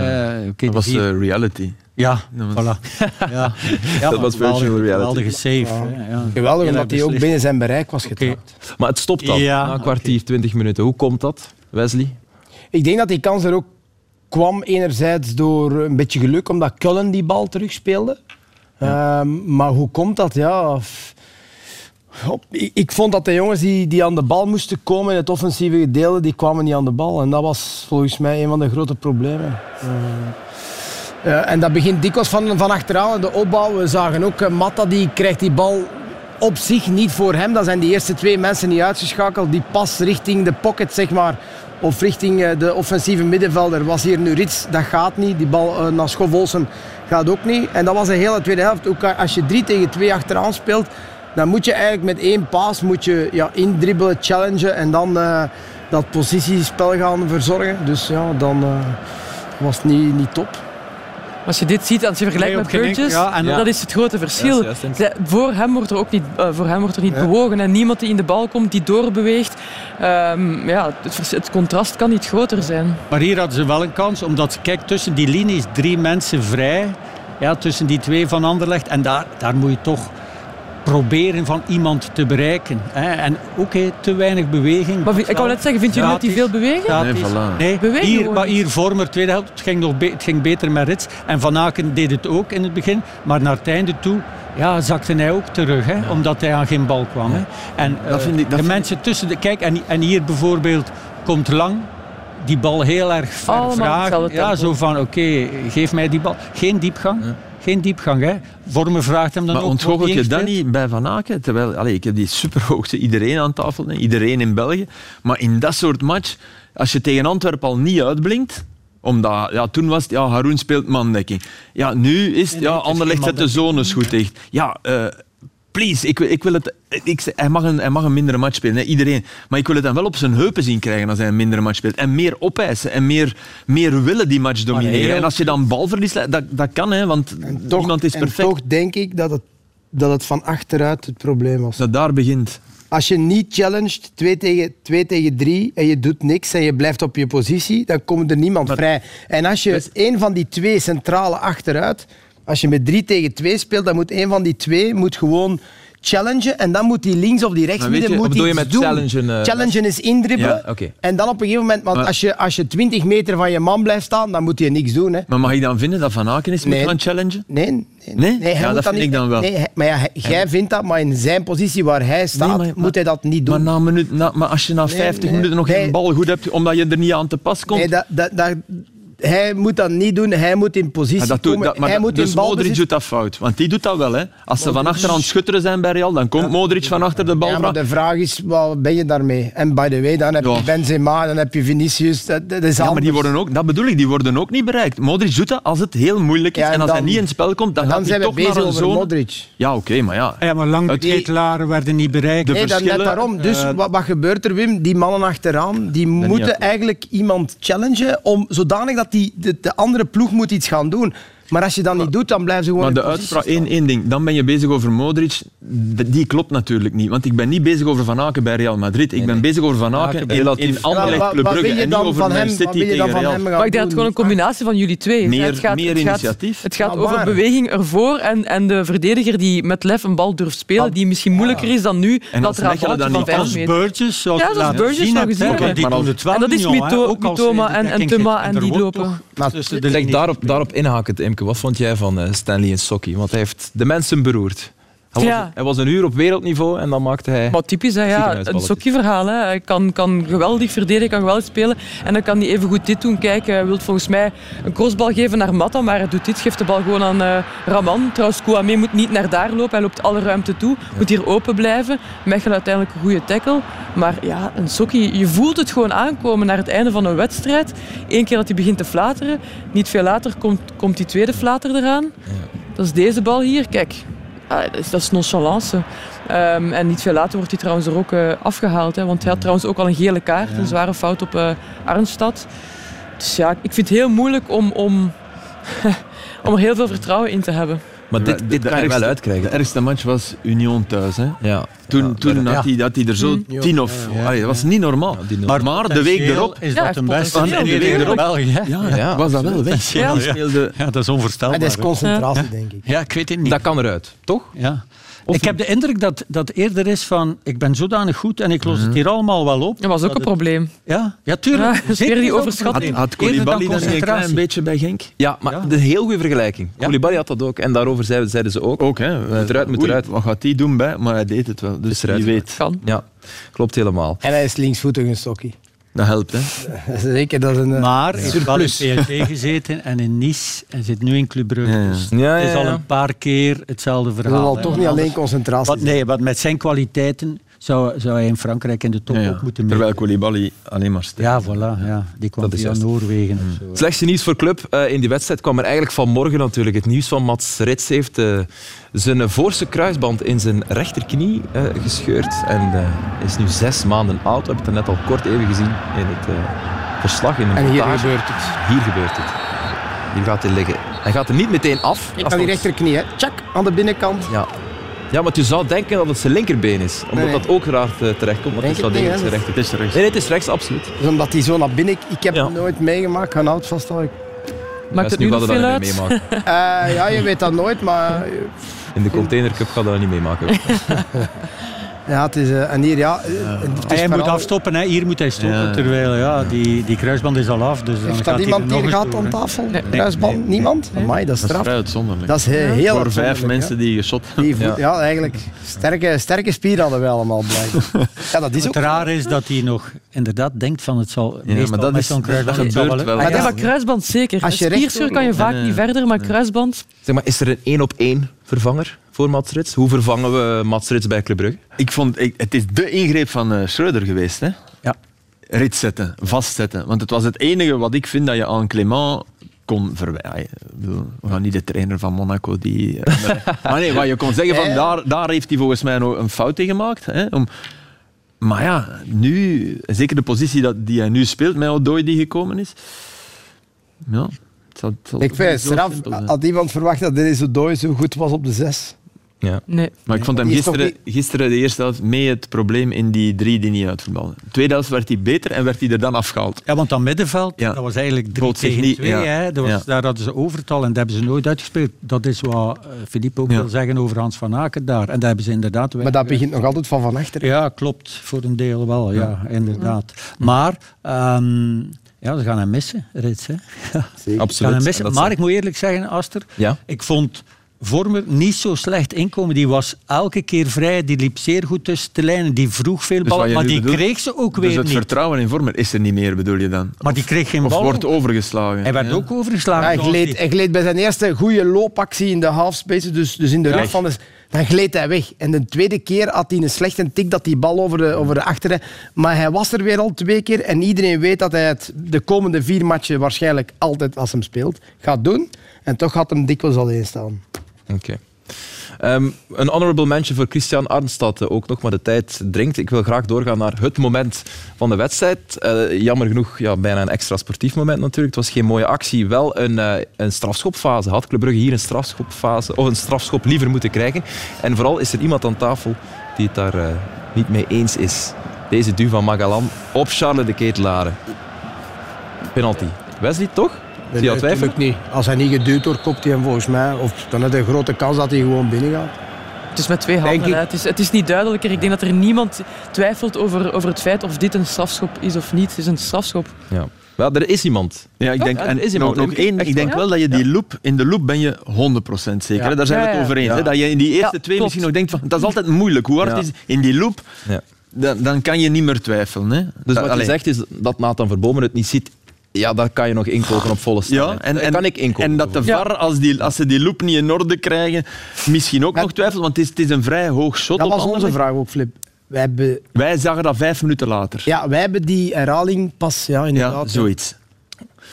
okay, dat was reality. Ja, voilà. ja. ja dat was virtual reality. Geweldige save. Ja. Ja. Geweldig, omdat hij ook binnen zijn bereik was getrapt. Okay. Maar het stopt al ja, na een kwartier, okay. 20 minuten. Hoe komt dat, Wesley? Ik denk dat die kans er ook kwam enerzijds door een beetje geluk, omdat Cullen die bal terugspeelde. Ja. Um, maar hoe komt dat? Ja... Ik vond dat de jongens die, die aan de bal moesten komen in het offensieve gedeelte, die kwamen niet aan de bal. En dat was volgens mij een van de grote problemen. Uh, uh, en dat begint dikwijls van, van achteraan, de opbouw. We zagen ook, uh, Matta die krijgt die bal op zich niet voor hem. Dat zijn die eerste twee mensen niet uitgeschakeld. Die pas richting de pocket, zeg maar, of richting de offensieve middenvelder. Was hier nu Rits, dat gaat niet. Die bal naar Schovolsen gaat ook niet. En dat was de hele tweede helft. Ook als je 3 tegen 2 achteraan speelt, dan moet je eigenlijk met één paas moet je, ja, indribbelen, challengen en dan dat positiespel gaan verzorgen. Dus ja, dan was het niet, niet top. Als je dit ziet, als je vergelijkt met Burgess, ja, en ja. dat is het grote verschil. Yes, yes, voor hem wordt er ook niet, uh, voor hem wordt er niet ja. bewogen. En niemand die in de bal komt, die doorbeweegt. Um, ja, het, het, contrast kan niet groter zijn. Maar hier hadden ze wel een kans, omdat kijk, tussen die linies drie mensen vrij. Ja, tussen die twee van Anderlecht. En daar, daar moet je toch proberen van iemand te bereiken. Hè. En oké, okay, te weinig beweging. Maar ik wou net zeggen, vind je dat hij veel bewegen? Nee, voilà. nee bewegen hier, maar hier Vormer, tweede helft, het ging, nog be het ging beter met Rits. En Van Aken deed het ook in het begin. Maar naar het einde toe ja, zakte hij ook terug, hè, ja. omdat hij aan geen bal kwam. Hè. En uh, dat vind ik, dat de mensen tussen de... Kijk, en, en hier bijvoorbeeld komt Lang die bal heel erg ver vragen. Ja, zo van, oké, okay, geef mij die bal. Geen diepgang. Ja. Geen diepgang, hè. Vormen vraagt hem dan maar ook. Maar ontgoochel je dat niet bij Van Aken? Terwijl, allez, ik heb die superhoogte iedereen aan tafel, hè. iedereen in België. Maar in dat soort match, als je tegen Antwerpen al niet uitblinkt, omdat, ja, toen was het, ja, Haroun speelt mandekking. Ja, nu is het, ja, Anderlecht zet de zones goed dicht. Ja, uh, please, ik, ik wil het... Ik, hij, mag een, hij mag een mindere match spelen, hè, iedereen. Maar ik wil het dan wel op zijn heupen zien krijgen als hij een mindere match speelt. En meer opeisen en meer, meer willen die match domineren. En als je dan balverlies, dat, dat kan, hè, want toch, niemand is perfect. En toch denk ik dat het, dat het van achteruit het probleem was. Dat daar begint. Als je niet challenged 2 tegen, 2 tegen 3 en je doet niks en je blijft op je positie, dan komt er niemand maar, vrij. En als je één van die twee centrale achteruit, als je met 3 tegen 2 speelt, dan moet één van die twee moet gewoon challengen en dan moet die links of die rechts midden moet je met doen. challengen? Uh, challengen is indribbelen. Ja, okay. En dan op een gegeven moment, want maar, als, je, als je 20 meter van je man blijft staan, dan moet je niks doen. Hè. Maar mag je dan vinden dat Van Aken is nee. moet gaan challengen? Nee. Nee? nee? nee ja, dat vind niet, ik dan wel. Nee, maar ja, jij vindt dat, maar in zijn positie waar hij staat, maar, moet hij dat niet doen. Maar, na minuut, na, maar als je na 50 minuten nog geen bal goed hebt, omdat je er niet aan te pas komt... Nee, dat, dat, dat, hij moet dat niet doen, hij moet in positie maar dat doet, komen. Dat, maar hij dat, moet dus in bal Modric doet dat fout, want die doet dat wel. Hè. Als ze van achter aan het schutteren zijn bij Real, dan komt ja. Modric van achter de bal. Ja, maar de vraag is, wat ben je daarmee? En by the way, dan heb je ja. Benzema, dan heb je Vinicius, dat, dat is Ja, maar die worden ook, dat bedoel ik, die worden ook niet bereikt. Modric doet dat als het heel moeilijk is ja, en, en als dan, hij niet in het spel komt, dan, dan gaat hij toch bezig naar een zone. Modric. Ja, oké, okay, maar ja. Ja, maar lang ketelaar werden niet bereikt. De nee, dat, net daarom. Dus uh, wat, wat gebeurt er, Wim? Die mannen achteraan, die moeten eigenlijk iemand challengen om zodanig dat die, de, de andere ploeg moet iets gaan doen. Maar als je dat niet doet, dan blijven ze gewoon Maar de uitspraak, één, één ding. Dan ben je bezig over Modric. Die klopt natuurlijk niet. Want ik ben niet bezig over Van Aken bij Real Madrid. Ik ben nee, nee. bezig over Van Aken in, in, in Anderlecht Club Brugge. En niet over Man City tegen Real. Maar ik denk dat het gewoon een combinatie van jullie twee is. Meer, het gaat, meer het initiatief. Gaat, het gaat over beweging ervoor en, en de verdediger die met lef een bal durft spelen, die misschien moeilijker is dan nu. En dat van meter. Burgess, ja, dat is Burgess nog gezien. En dat is Mitoma en Tuma en die lopen. Maar tussen de Zeg, linies. daarop, daarop inhakend, Imke. Wat vond jij van eh, Stanley en Sokkie? Want hij heeft de mensen beroerd. Hij was, Ja. hij was een uur op wereldniveau en dan maakte hij... Maar typisch, hè, ja, een sokkie-verhaal. hè. Hij kan, kan geweldig verdedigen, kan geweldig spelen. En dan kan hij even goed dit doen. Kijk, hij wil volgens mij een crossbal geven naar Matta, maar hij doet dit, geeft de bal gewoon aan eh, Raman. Trouwens, Kouame moet niet naar daar lopen, hij loopt alle ruimte toe. Moet hier open blijven. Mechelen uiteindelijk een goede tackle. Maar ja, een sokkie, je voelt het gewoon aankomen naar het einde van een wedstrijd. Eén keer dat hij begint te flateren, niet veel later komt, komt die tweede flater eraan. Dat is deze bal hier. Kijk, ja, is, dat is nonchalance. Ehm, en niet veel later wordt hij trouwens er ook eh, afgehaald. Hè, want hij had trouwens ook al een gele kaart. Een zware fout op eh Arnstad. Dus ja, ik vind het heel moeilijk om, om, om er heel veel vertrouwen in te hebben. Maar dit, dit kan je wel uitkrijgen. De ergste match was Union thuis. Hè? Ja. Toen, Ja, toen ja. had, hij, had hij er zo Mm. tien of... Ja, ja. Allee, dat was niet normaal. maar, maar de week erop... is dat een beste potentieel. En de week in erop... België. Ja, Ja, was dat wel weg. Ja. Die speelde... Ja, dat is onvoorstelbaar. dat is concentratie, denk ik. Ja, ik weet het niet. Dat kan eruit, toch? Ja. Ik heb de indruk dat dat eerder is van ik ben zodanig goed en ik los het hier allemaal wel op. Dat was ook Dat een het- probleem. Ja, ja tuurlijk. Ja, dat is Zeker die een overschatting. probleem. Had Koulibaly dan niet een klein beetje bij Genk? Ja, maar de heel goede vergelijking. Koulibaly had dat ook. En daarover zeiden, zeiden ze ook. Ook, hè. Moet eruit, moet Oei, eruit. Wat gaat hij doen bij? Maar hij deed het wel. Dus weet. Kan. Ja, klopt helemaal. En hij is linksvoetig een stokkie. Dat helpt, hè. Zeker, dat is een eh, Maar hij heeft wel in. PSG gezeten en in Nice en zit nu in Club Brugge. Ja, ja. Dus Ja, het is al een paar keer hetzelfde Dat verhaal. zal hè. toch niet alleen concentratie Wat, nee, wat met zijn kwaliteiten zou, zou hij in Frankrijk in de top Ja, ja. ook moeten Terwijl mee. Koulibaly alleen maar sterk. Ja, voilà. Ja. Die kwam Dat via. Noorwegen of zo. Slechtste nieuws voor club eh, in die wedstrijd kwam er eigenlijk vanmorgen natuurlijk. Het nieuws van Mats Rits heeft eh, zijn voorste kruisband in zijn rechterknie eh, gescheurd. En eh, is nu zes maanden oud. We hebben het net al kort even gezien in het eh, verslag. In een En hier gebeurt het. Hier gebeurt het. Hier gaat hij liggen. Hij gaat er niet meteen af. Ik aan die rechterknie, hè. Tjak, aan de binnenkant. Ja. Ja, maar je zou denken dat het zijn linkerbeen is. Omdat Nee, dat ook raar eh, terechtkomt. Want het is Denk wel rechter. Het is rechts. Nee, nee, het is rechts, absoluut. Dus omdat hij zo naar binnen... Ik heb Ja. het nooit meegemaakt, gaan oud vasthouden. Maakt het nu nog hij veel dat uit? niet meemaken. Eh, ja, je weet dat nooit, maar... In de containercup gaat dat niet meemaken. Ja, het is... eh, en hier, ja... eh, het is Hij moet vooral- afstoppen, hè. hier moet hij stoppen. Ja. Terwijl ja, die, die kruisband is al af. Dus dan Heeft gaat dat hij iemand er nog hier gehad aan tafel? Nee. Kruisband? Niemand? Amai, dat is Dat is straf. vrij uitzonderlijk. Dat is he- heel Voor vijf mensen die geschot hebben. Ja. eigenlijk. Sterke, sterke spieren hadden we allemaal blijkbaar. Ja, dat is ook Het raar is dat hij nog inderdaad denkt van het zal Ja, meestal maar dat met is- zo'n kruisband dat gebeurt wel. Maar ja. maar kruisband zeker. Als je Spierscheur kan je vaak Nee, niet nee. verder, maar kruisband... Zeg maar, is er een één op één vervanger voor Mats Rits? Hoe vervangen we Mats Rits bij Club Brugge? Ik vond, ik, het is de ingreep van eh Schreuder geweest. Hè? Ja. Rit zetten, vastzetten. Want het was het enige wat ik vind dat je aan Clément kon verwijten. We gaan niet de trainer van Monaco die... eh, maar nee, wat je kon zeggen, van, daar, daar heeft hij volgens mij nog een fout in gemaakt. Hè? Om, maar ja, nu, zeker de positie dat, die hij nu speelt met Odoi die gekomen is. Ja, het zal, het zal Ik vind het straf. Had iemand verwacht dat Dennis Odoi zo goed was op de zes? Ja. Nee. Maar ik vond hem gisteren, gisteren de eerste helft mee het probleem in die drie die niet uitvoetballen. De tweede helft werd hij beter en werd hij er dan afgehaald. Ja, want dat middenveld, Ja. dat was eigenlijk drie Bood zich tegen niet, twee. ja. Hè. Dat was, Ja. Daar hadden ze overtal en dat hebben ze nooit uitgespeeld. Dat is wat eh, Philippe ook Ja. wil zeggen over Hans van Aken daar. En dat hebben ze inderdaad... Maar dat begint nog altijd van van achter. Ja, klopt. Voor een deel wel, ja, inderdaad. Maar... ehm, ja, ze gaan hem missen, Rits. Hè. Absoluut. gaan hem En missen. Maar ik moet eerlijk zeggen, Aster, Ja? ik vond Vormer niet zo slecht inkomen. Die was elke keer vrij, die liep zeer goed tussen de lijnen, die vroeg veel Dus ballen, je maar die bedoelt- kreeg ze ook Dus weer het niet. vertrouwen in Vormer is er niet meer, bedoel je dan? Maar die kreeg geen Of bal. wordt overgeslagen? Hij werd Ja. ook overgeslagen. hij, gleed, hij gleed bij zijn eerste goede loopactie in de halfspace, dus, dus in de Ja. rug van de... Dan gleed hij weg. En de tweede keer had hij een slechte tik dat die bal over de, over de achteren. Maar hij was er weer al twee keer. En iedereen weet dat hij het de komende vier matchen waarschijnlijk altijd als hem speelt gaat doen. En toch gaat hem dikwijls alleen staan. Oké. Ehm, een honorable mention voor Christian Arnstad eh, ook nog, maar de tijd dringt. Ik wil graag doorgaan naar het moment van de wedstrijd. Eh, jammer genoeg, ja, bijna een extra sportief moment natuurlijk. Het was geen mooie actie, wel een, eh, een strafschopfase. Had Club Brugge hier een strafschopfase, of een strafschop liever moeten krijgen? En vooral is er iemand aan tafel die het daar niet mee eens is. Deze duw van Magalan op Charles de Ketelare. Penalty. Wesley, toch? Zie je al twijfelen? Natuurlijk niet. Als hij niet geduwd wordt, kopt hij hem volgens mij. Of dan heeft hij een grote kans dat hij gewoon binnen gaat. Het is met twee handen. Het, is, het is niet duidelijker. Ik denk dat er niemand twijfelt over, over het feit of dit een strafschop is of niet. Het is een strafschop. Ja. Wel, er is iemand. Ja, ik denk, Ja, en er is iemand. nog één, ik denk wel dat je die loop, in de loop ben je 100% zeker. Ja. Daar zijn we het over eens. Ja. Hè? Dat je in die eerste Ja, twee klopt. misschien nog denkt van, dat is altijd moeilijk. Hoe hard is in die loop, Ja. dan, dan kan je niet meer twijfelen. Hè? Dus wat Allee. je zegt is dat Nathan Verbomen het niet ziet. Ja, daar kan je nog inkopen op volle snelheid. Ja, en, en, kan ik inkopen. en dat de VAR, als, die, als ze die loop niet in orde krijgen, misschien ook nog twijfelt, want het is, het is een vrij hoog shot. Dat op was onze vraag ook, Flip. Wij hebben, Wij zagen dat vijf minuten later. ja, wij hebben die herhaling pas, ja, inderdaad. Ja, zoiets.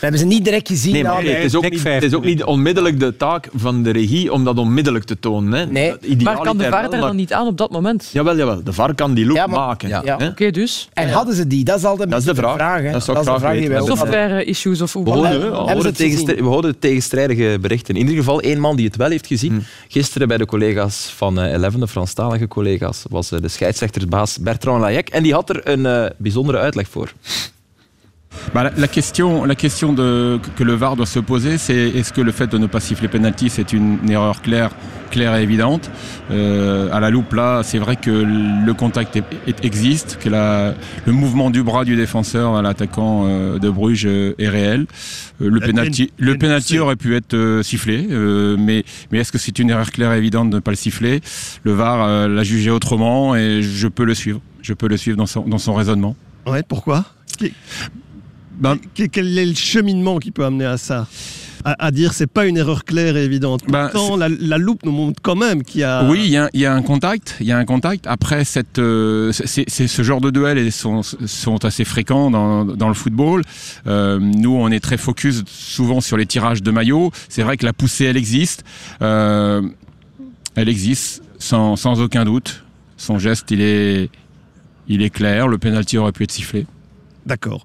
We hebben ze niet direct gezien. Nee, maar het, is ook niet, het is ook niet onmiddellijk de taak van de regie om dat onmiddellijk te tonen. Hè. Nee. Maar kan de VAR daar dan niet aan op dat moment? Jawel, jawel. De VAR kan die loop Ja, maar- maken. Ja. Oké, dus. En hadden ze die? Dat is altijd Dat is de vraag. hè. Dat zou ik is de graag vraag die weten. wij. Software issues of hoe We hoorden, Hebben we, ze hoorden tegenstrijdige berichten. In ieder geval één man die het wel heeft gezien. Hmm. Gisteren bij de collega's van eh, Eleven, de Franstalige collega's, was eh, de scheidsrechtersbaas Bertrand Layek. En die had er een eh, bijzondere uitleg voor. Bah, la, la question, la question de, que le VAR doit se poser, c'est est-ce que le fait de ne pas siffler penalty, c'est une, erreur claire, claire et évidente? Euh, à la loupe, là, c'est vrai que le contact est- est- existe, que la- le mouvement du bras du défenseur à l'attaquant euh, de Bruges euh, est réel. Euh, le La penalty, peine- le peine penalty c'est- aurait pu être sifflé, mais, mais est-ce que c'est une erreur claire et évidente de ne pas le siffler? Le VAR l'a jugé autrement et je peux le suivre. Je peux le suivre dans son, dans son raisonnement. Ouais, pourquoi? Ben, Que- Quel est le cheminement qui peut amener à ça? À, à dire c'est pas une erreur claire et évidente. Ben, Pourtant, la, la loupe nous montre quand même qu'il y a. Oui, il y, a- il y a un contact. Il y a un contact. Après, cette, euh, c'est, ce genre de duels et sont, sont assez fréquents dans, dans le football. Euh, nous, on est très focus souvent sur les tirages de maillots. C'est vrai que la poussée, elle existe. Euh, elle existe sans, sans aucun doute. Son geste, il est, il est clair. Le penalty aurait pu être sifflé. D'accord.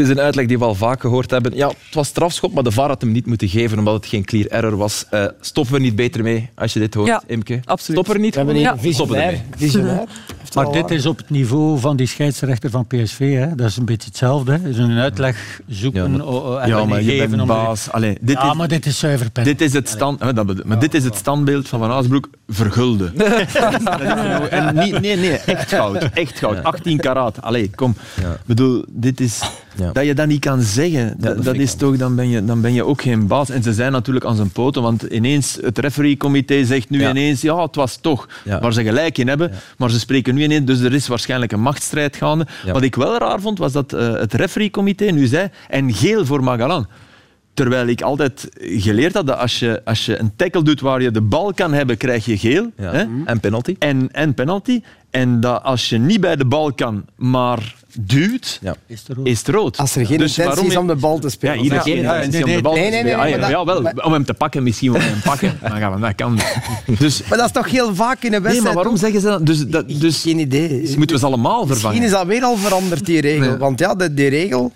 is een uitleg die we al vaak gehoord hebben. Ja, het was strafschop, maar de VAR had hem niet moeten geven omdat het geen clear error was. Eh, stoppen we niet beter mee als je dit hoort, Ja, Imke? absoluut. Stop er niet? We Ja, visionair. ermee. visionair. Maar dit is op het niveau van die scheidsrechter van PSV. Hè. Dat is een beetje hetzelfde. hè. is een uitleg zoeken Ja, maar- o- o- en Ja, maar je geven bent baas. Allee, dit ja, is, maar dit is zuiver penalty. dit is het stand, hè, dat bedoel- maar dit is het standbeeld van Van Aasbroek genoeg. en niet, nee, nee, echt goud. Echt goud. 18 karaat. Allee, kom. Ik bedoel, dit is... Ja. Dat je dat niet kan zeggen, dat, is toch, dan ben, je, dan ben je ook geen baas. En ze zijn natuurlijk aan zijn poten, want ineens het refereecomité zegt nu ineens, ja, het was toch. Waar ze gelijk in hebben, maar ze spreken nu ineens, dus er is waarschijnlijk een machtsstrijd gaande. Wat ik wel raar vond, was dat eh, het refereecomité nu zei, en geel voor Magalan. Terwijl ik altijd geleerd had dat als je, als je een tackle doet waar je de bal kan hebben, krijg je geel. Ja. Hè? En penalty? En, en penalty. En dat als je niet bij de bal kan, maar duwt, Ja. Is er ook. is het rood. Als er geen Dus intentie waarom is om de bal te Ja, spelen. hier is Ja. geen ja, intentie nee, om de nee, bal nee, te nee, spelen. nee, Ah, ja, maar- om hem te pakken misschien, om hem pakken. Maar gaan we, dat kan. Dus, Maar dat is toch heel vaak in een wedstrijd? nee, maar waarom toch? zeggen ze dat? Dus, dat, dus Geen idee. moeten we ze allemaal Misschien vervangen? is dat weer al veranderd, die regel. Nee. Want ja, die regel...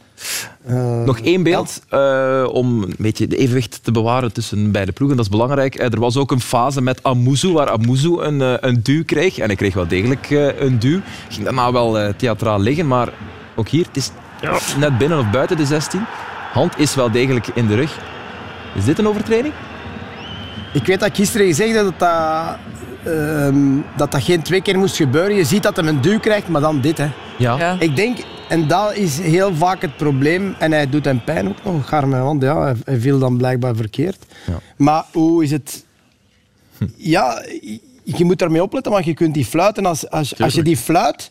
eh, Nog één beeld eh, om een beetje de evenwicht te bewaren tussen beide ploegen. Dat is belangrijk. Eh, er was ook een fase met Amuzu, waar Amuzu een, een duw kreeg. En hij kreeg wel degelijk eh, een duw. Ging daarna wel eh, theatraal liggen, maar ook hier, het is net binnen of buiten de 16. Hand is wel degelijk in de rug. Is dit een overtreding? Ik weet dat ik gisteren gezegd heb dat dat, ehm, dat dat geen twee keer moest gebeuren. Je ziet dat hij een duw krijgt, maar dan dit. Hè. Ja. Ja. Ik denk, en dat is heel vaak het probleem, en hij doet hem pijn ook nog, garme, want ja, hij- viel dan blijkbaar verkeerd. Ja. Maar hoe is het... Ja, je moet daarmee opletten, want je kunt die fluiten. Als, als, als je die fluit,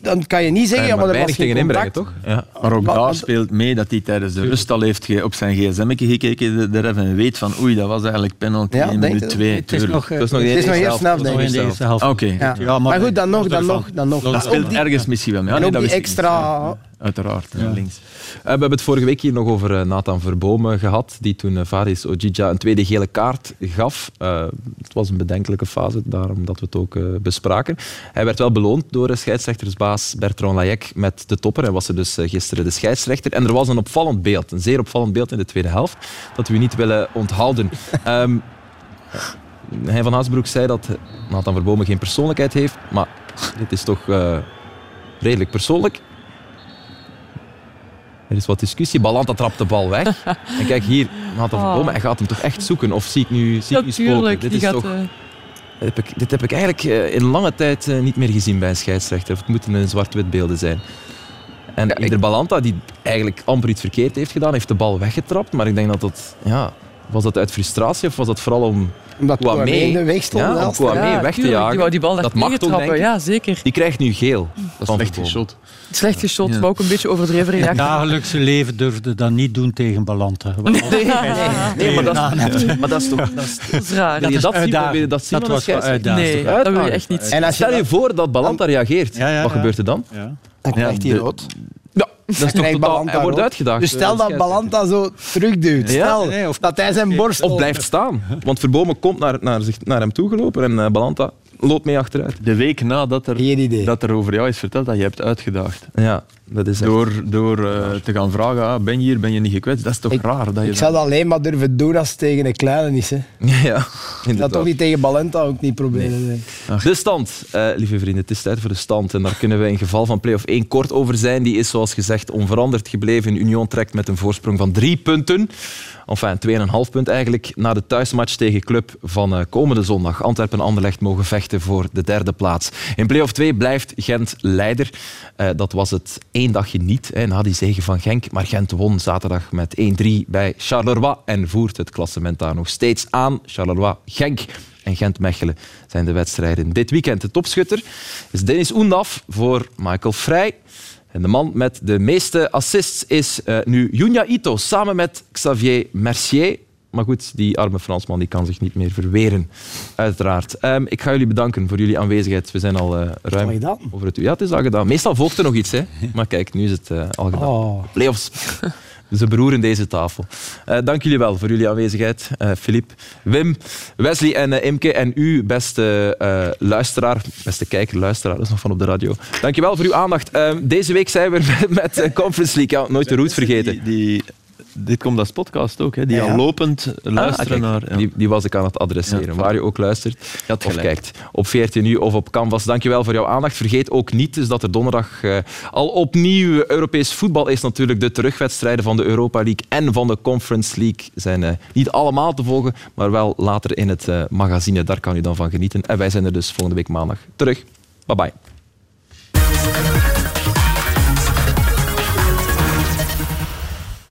dan kan je niet zeggen, Kan ja, je maar er weinig was geen tegen inbrengen, contact. toch? Ja. Maar ook Maar- daar want- speelt mee dat hij tijdens de rust al heeft ge- op zijn gsm gekeken de, de ref en weet van oei, dat was eigenlijk penalty Ja, in minuut je? 2. Het is nog, eh, Dat is nog Het is helft. in de eerste helft. Oké. Ja. Ja, maar, goed, dan nog, dan nog, dan nog. Dat Maar speelt ergens misschien wel mee. en Ja, ook die extra... Uiteraard, ja, links. Eh, we hebben het vorige week hier nog over eh, Nathan Verbomen gehad, die toen eh, Faris Ojija een tweede gele kaart gaf. Eh, het was een bedenkelijke fase, daarom dat we het ook bespraken. Hij werd wel beloond door de scheidsrechtersbaas Bertrand Layek met de topper. Hij was er dus gisteren de scheidsrechter. En er was een opvallend beeld, een zeer opvallend beeld in de tweede helft, dat we niet willen onthouden. Ehm hij van Haasbroek zei dat Nathan Verbomen geen persoonlijkheid heeft, maar dit is toch redelijk persoonlijk. Er is wat discussie. Balanta trapt de bal weg. en kijk hier, Nathan Oh. Verbomen, hij gaat hem toch echt zoeken? Of zie ik nu, zie ik nu spoken? Dit is gaat... toch... eh, Dit heb ik, dit heb ik eigenlijk eh, in lange tijd eh, niet meer gezien bij een scheidsrechter. Het moeten een zwart-wit beelden zijn. En Ieder Balanta, die eigenlijk amper iets verkeerd heeft gedaan, heeft de bal weggetrapt. Maar ik denk dat dat... Ja, was dat uit frustratie of was dat vooral om Omdat Kouamé in de weg stond ja, om. Ja, weg te jagen? die wou die bal dat echt mag toch, denk ik? ja, zeker. Die krijgt nu geel. Dat is slecht geschot. Slecht geschot, Ja. maar ook een beetje overdreven Het reactie. dagelijkse leven durfde dat niet doen tegen Balanta. Nee, nee, Nee, maar dat, is, maar dat is toch... Dat is, Dat is raar. je is dat zien? dat zien Dat een was uitdagend. Nee, dat wil je echt niet. En als je Stel je voor dat Balanta reageert. Ja, ja, Wat gebeurt er dan? Ja. Dan krijgt hij rood. Dat is toch totaal... Balanta Hij wordt uitgedaagd. Dus stel dat Balanta zo terugduwt. Ja, Stel nee, of- dat hij zijn borst Of blijft staan. Want Verbomen komt naar, naar, zich, naar hem toegelopen en eh, Balanta loopt mee achteruit. De week nadat er, dat er over jou is verteld dat je hebt uitgedaagd. Ja, dat is echt- Door, door eh, te gaan vragen, ah, ben je hier, ben je niet gekwetst? Dat is toch Ik- raar? Dat je Ik zou dat alleen maar durven doen als het tegen een kleine is. Hè. Ja, Dat toch niet tegen Balenta ook niet proberen. De stand, eh, lieve vrienden, het is tijd voor de stand. En daar kunnen we in geval van play-off 1 kort over zijn. Die is zoals gezegd onveranderd gebleven. Union trekt met een voorsprong van drie punten. Enfin, 2,5 punt eigenlijk. Na de thuismatch tegen Club van eh, komende zondag. Antwerpen en Anderlecht mogen vechten voor de derde plaats. In play-off 2 blijft Gent leider. Eh, dat was het één dagje niet hè, na die zege van Genk. Maar Gent won zaterdag met 1-3 bij Charleroi. En voert het klassement daar nog steeds aan. Charleroi-Genk en Gent-Mechelen zijn de wedstrijden dit weekend. De topschutter is Dennis Oendaf voor Michael Vrij. En de man met de meeste assists is eh, nu Junya Ito, samen met Xavier Mercier. Maar goed, die arme Fransman die kan zich niet meer verweren, uiteraard. Ehm, ik ga jullie bedanken voor jullie aanwezigheid. We zijn al eh, ruim Al over het uur. Ja, het is al gedaan. Meestal volgt er nog iets, hè. maar kijk, nu is het eh, al gedaan. Oh. Playoffs. Ze beroeren deze tafel. Eh, dank jullie wel voor jullie aanwezigheid. Eh Filip, Wim, Wesley en eh, Imke. En u, beste eh, luisteraar, beste kijker, luisteraar, dat is nog van op de radio. Dank je wel voor uw aandacht. Eh, deze week zijn we met, met eh, Conference League. Ja, nooit de route vergeten. Die, die, dit komt als podcast ook, hè, die Ja, ja. al lopend luisteren Ah, kijk, naar... Ja. die, die was ik aan het adresseren. Ja, waar je ook luistert of gelijk. kijkt. Op 14 uur of op Canvas. Dankjewel voor jouw aandacht. Vergeet ook niet dus dat er donderdag eh, al opnieuw Europees voetbal is. Natuurlijk de terugwedstrijden van de Europa League en van de Conference League zijn eh, niet allemaal te volgen, maar wel later in het eh, magazine. Daar kan u dan van genieten. En wij zijn er dus volgende week maandag terug. Bye bye.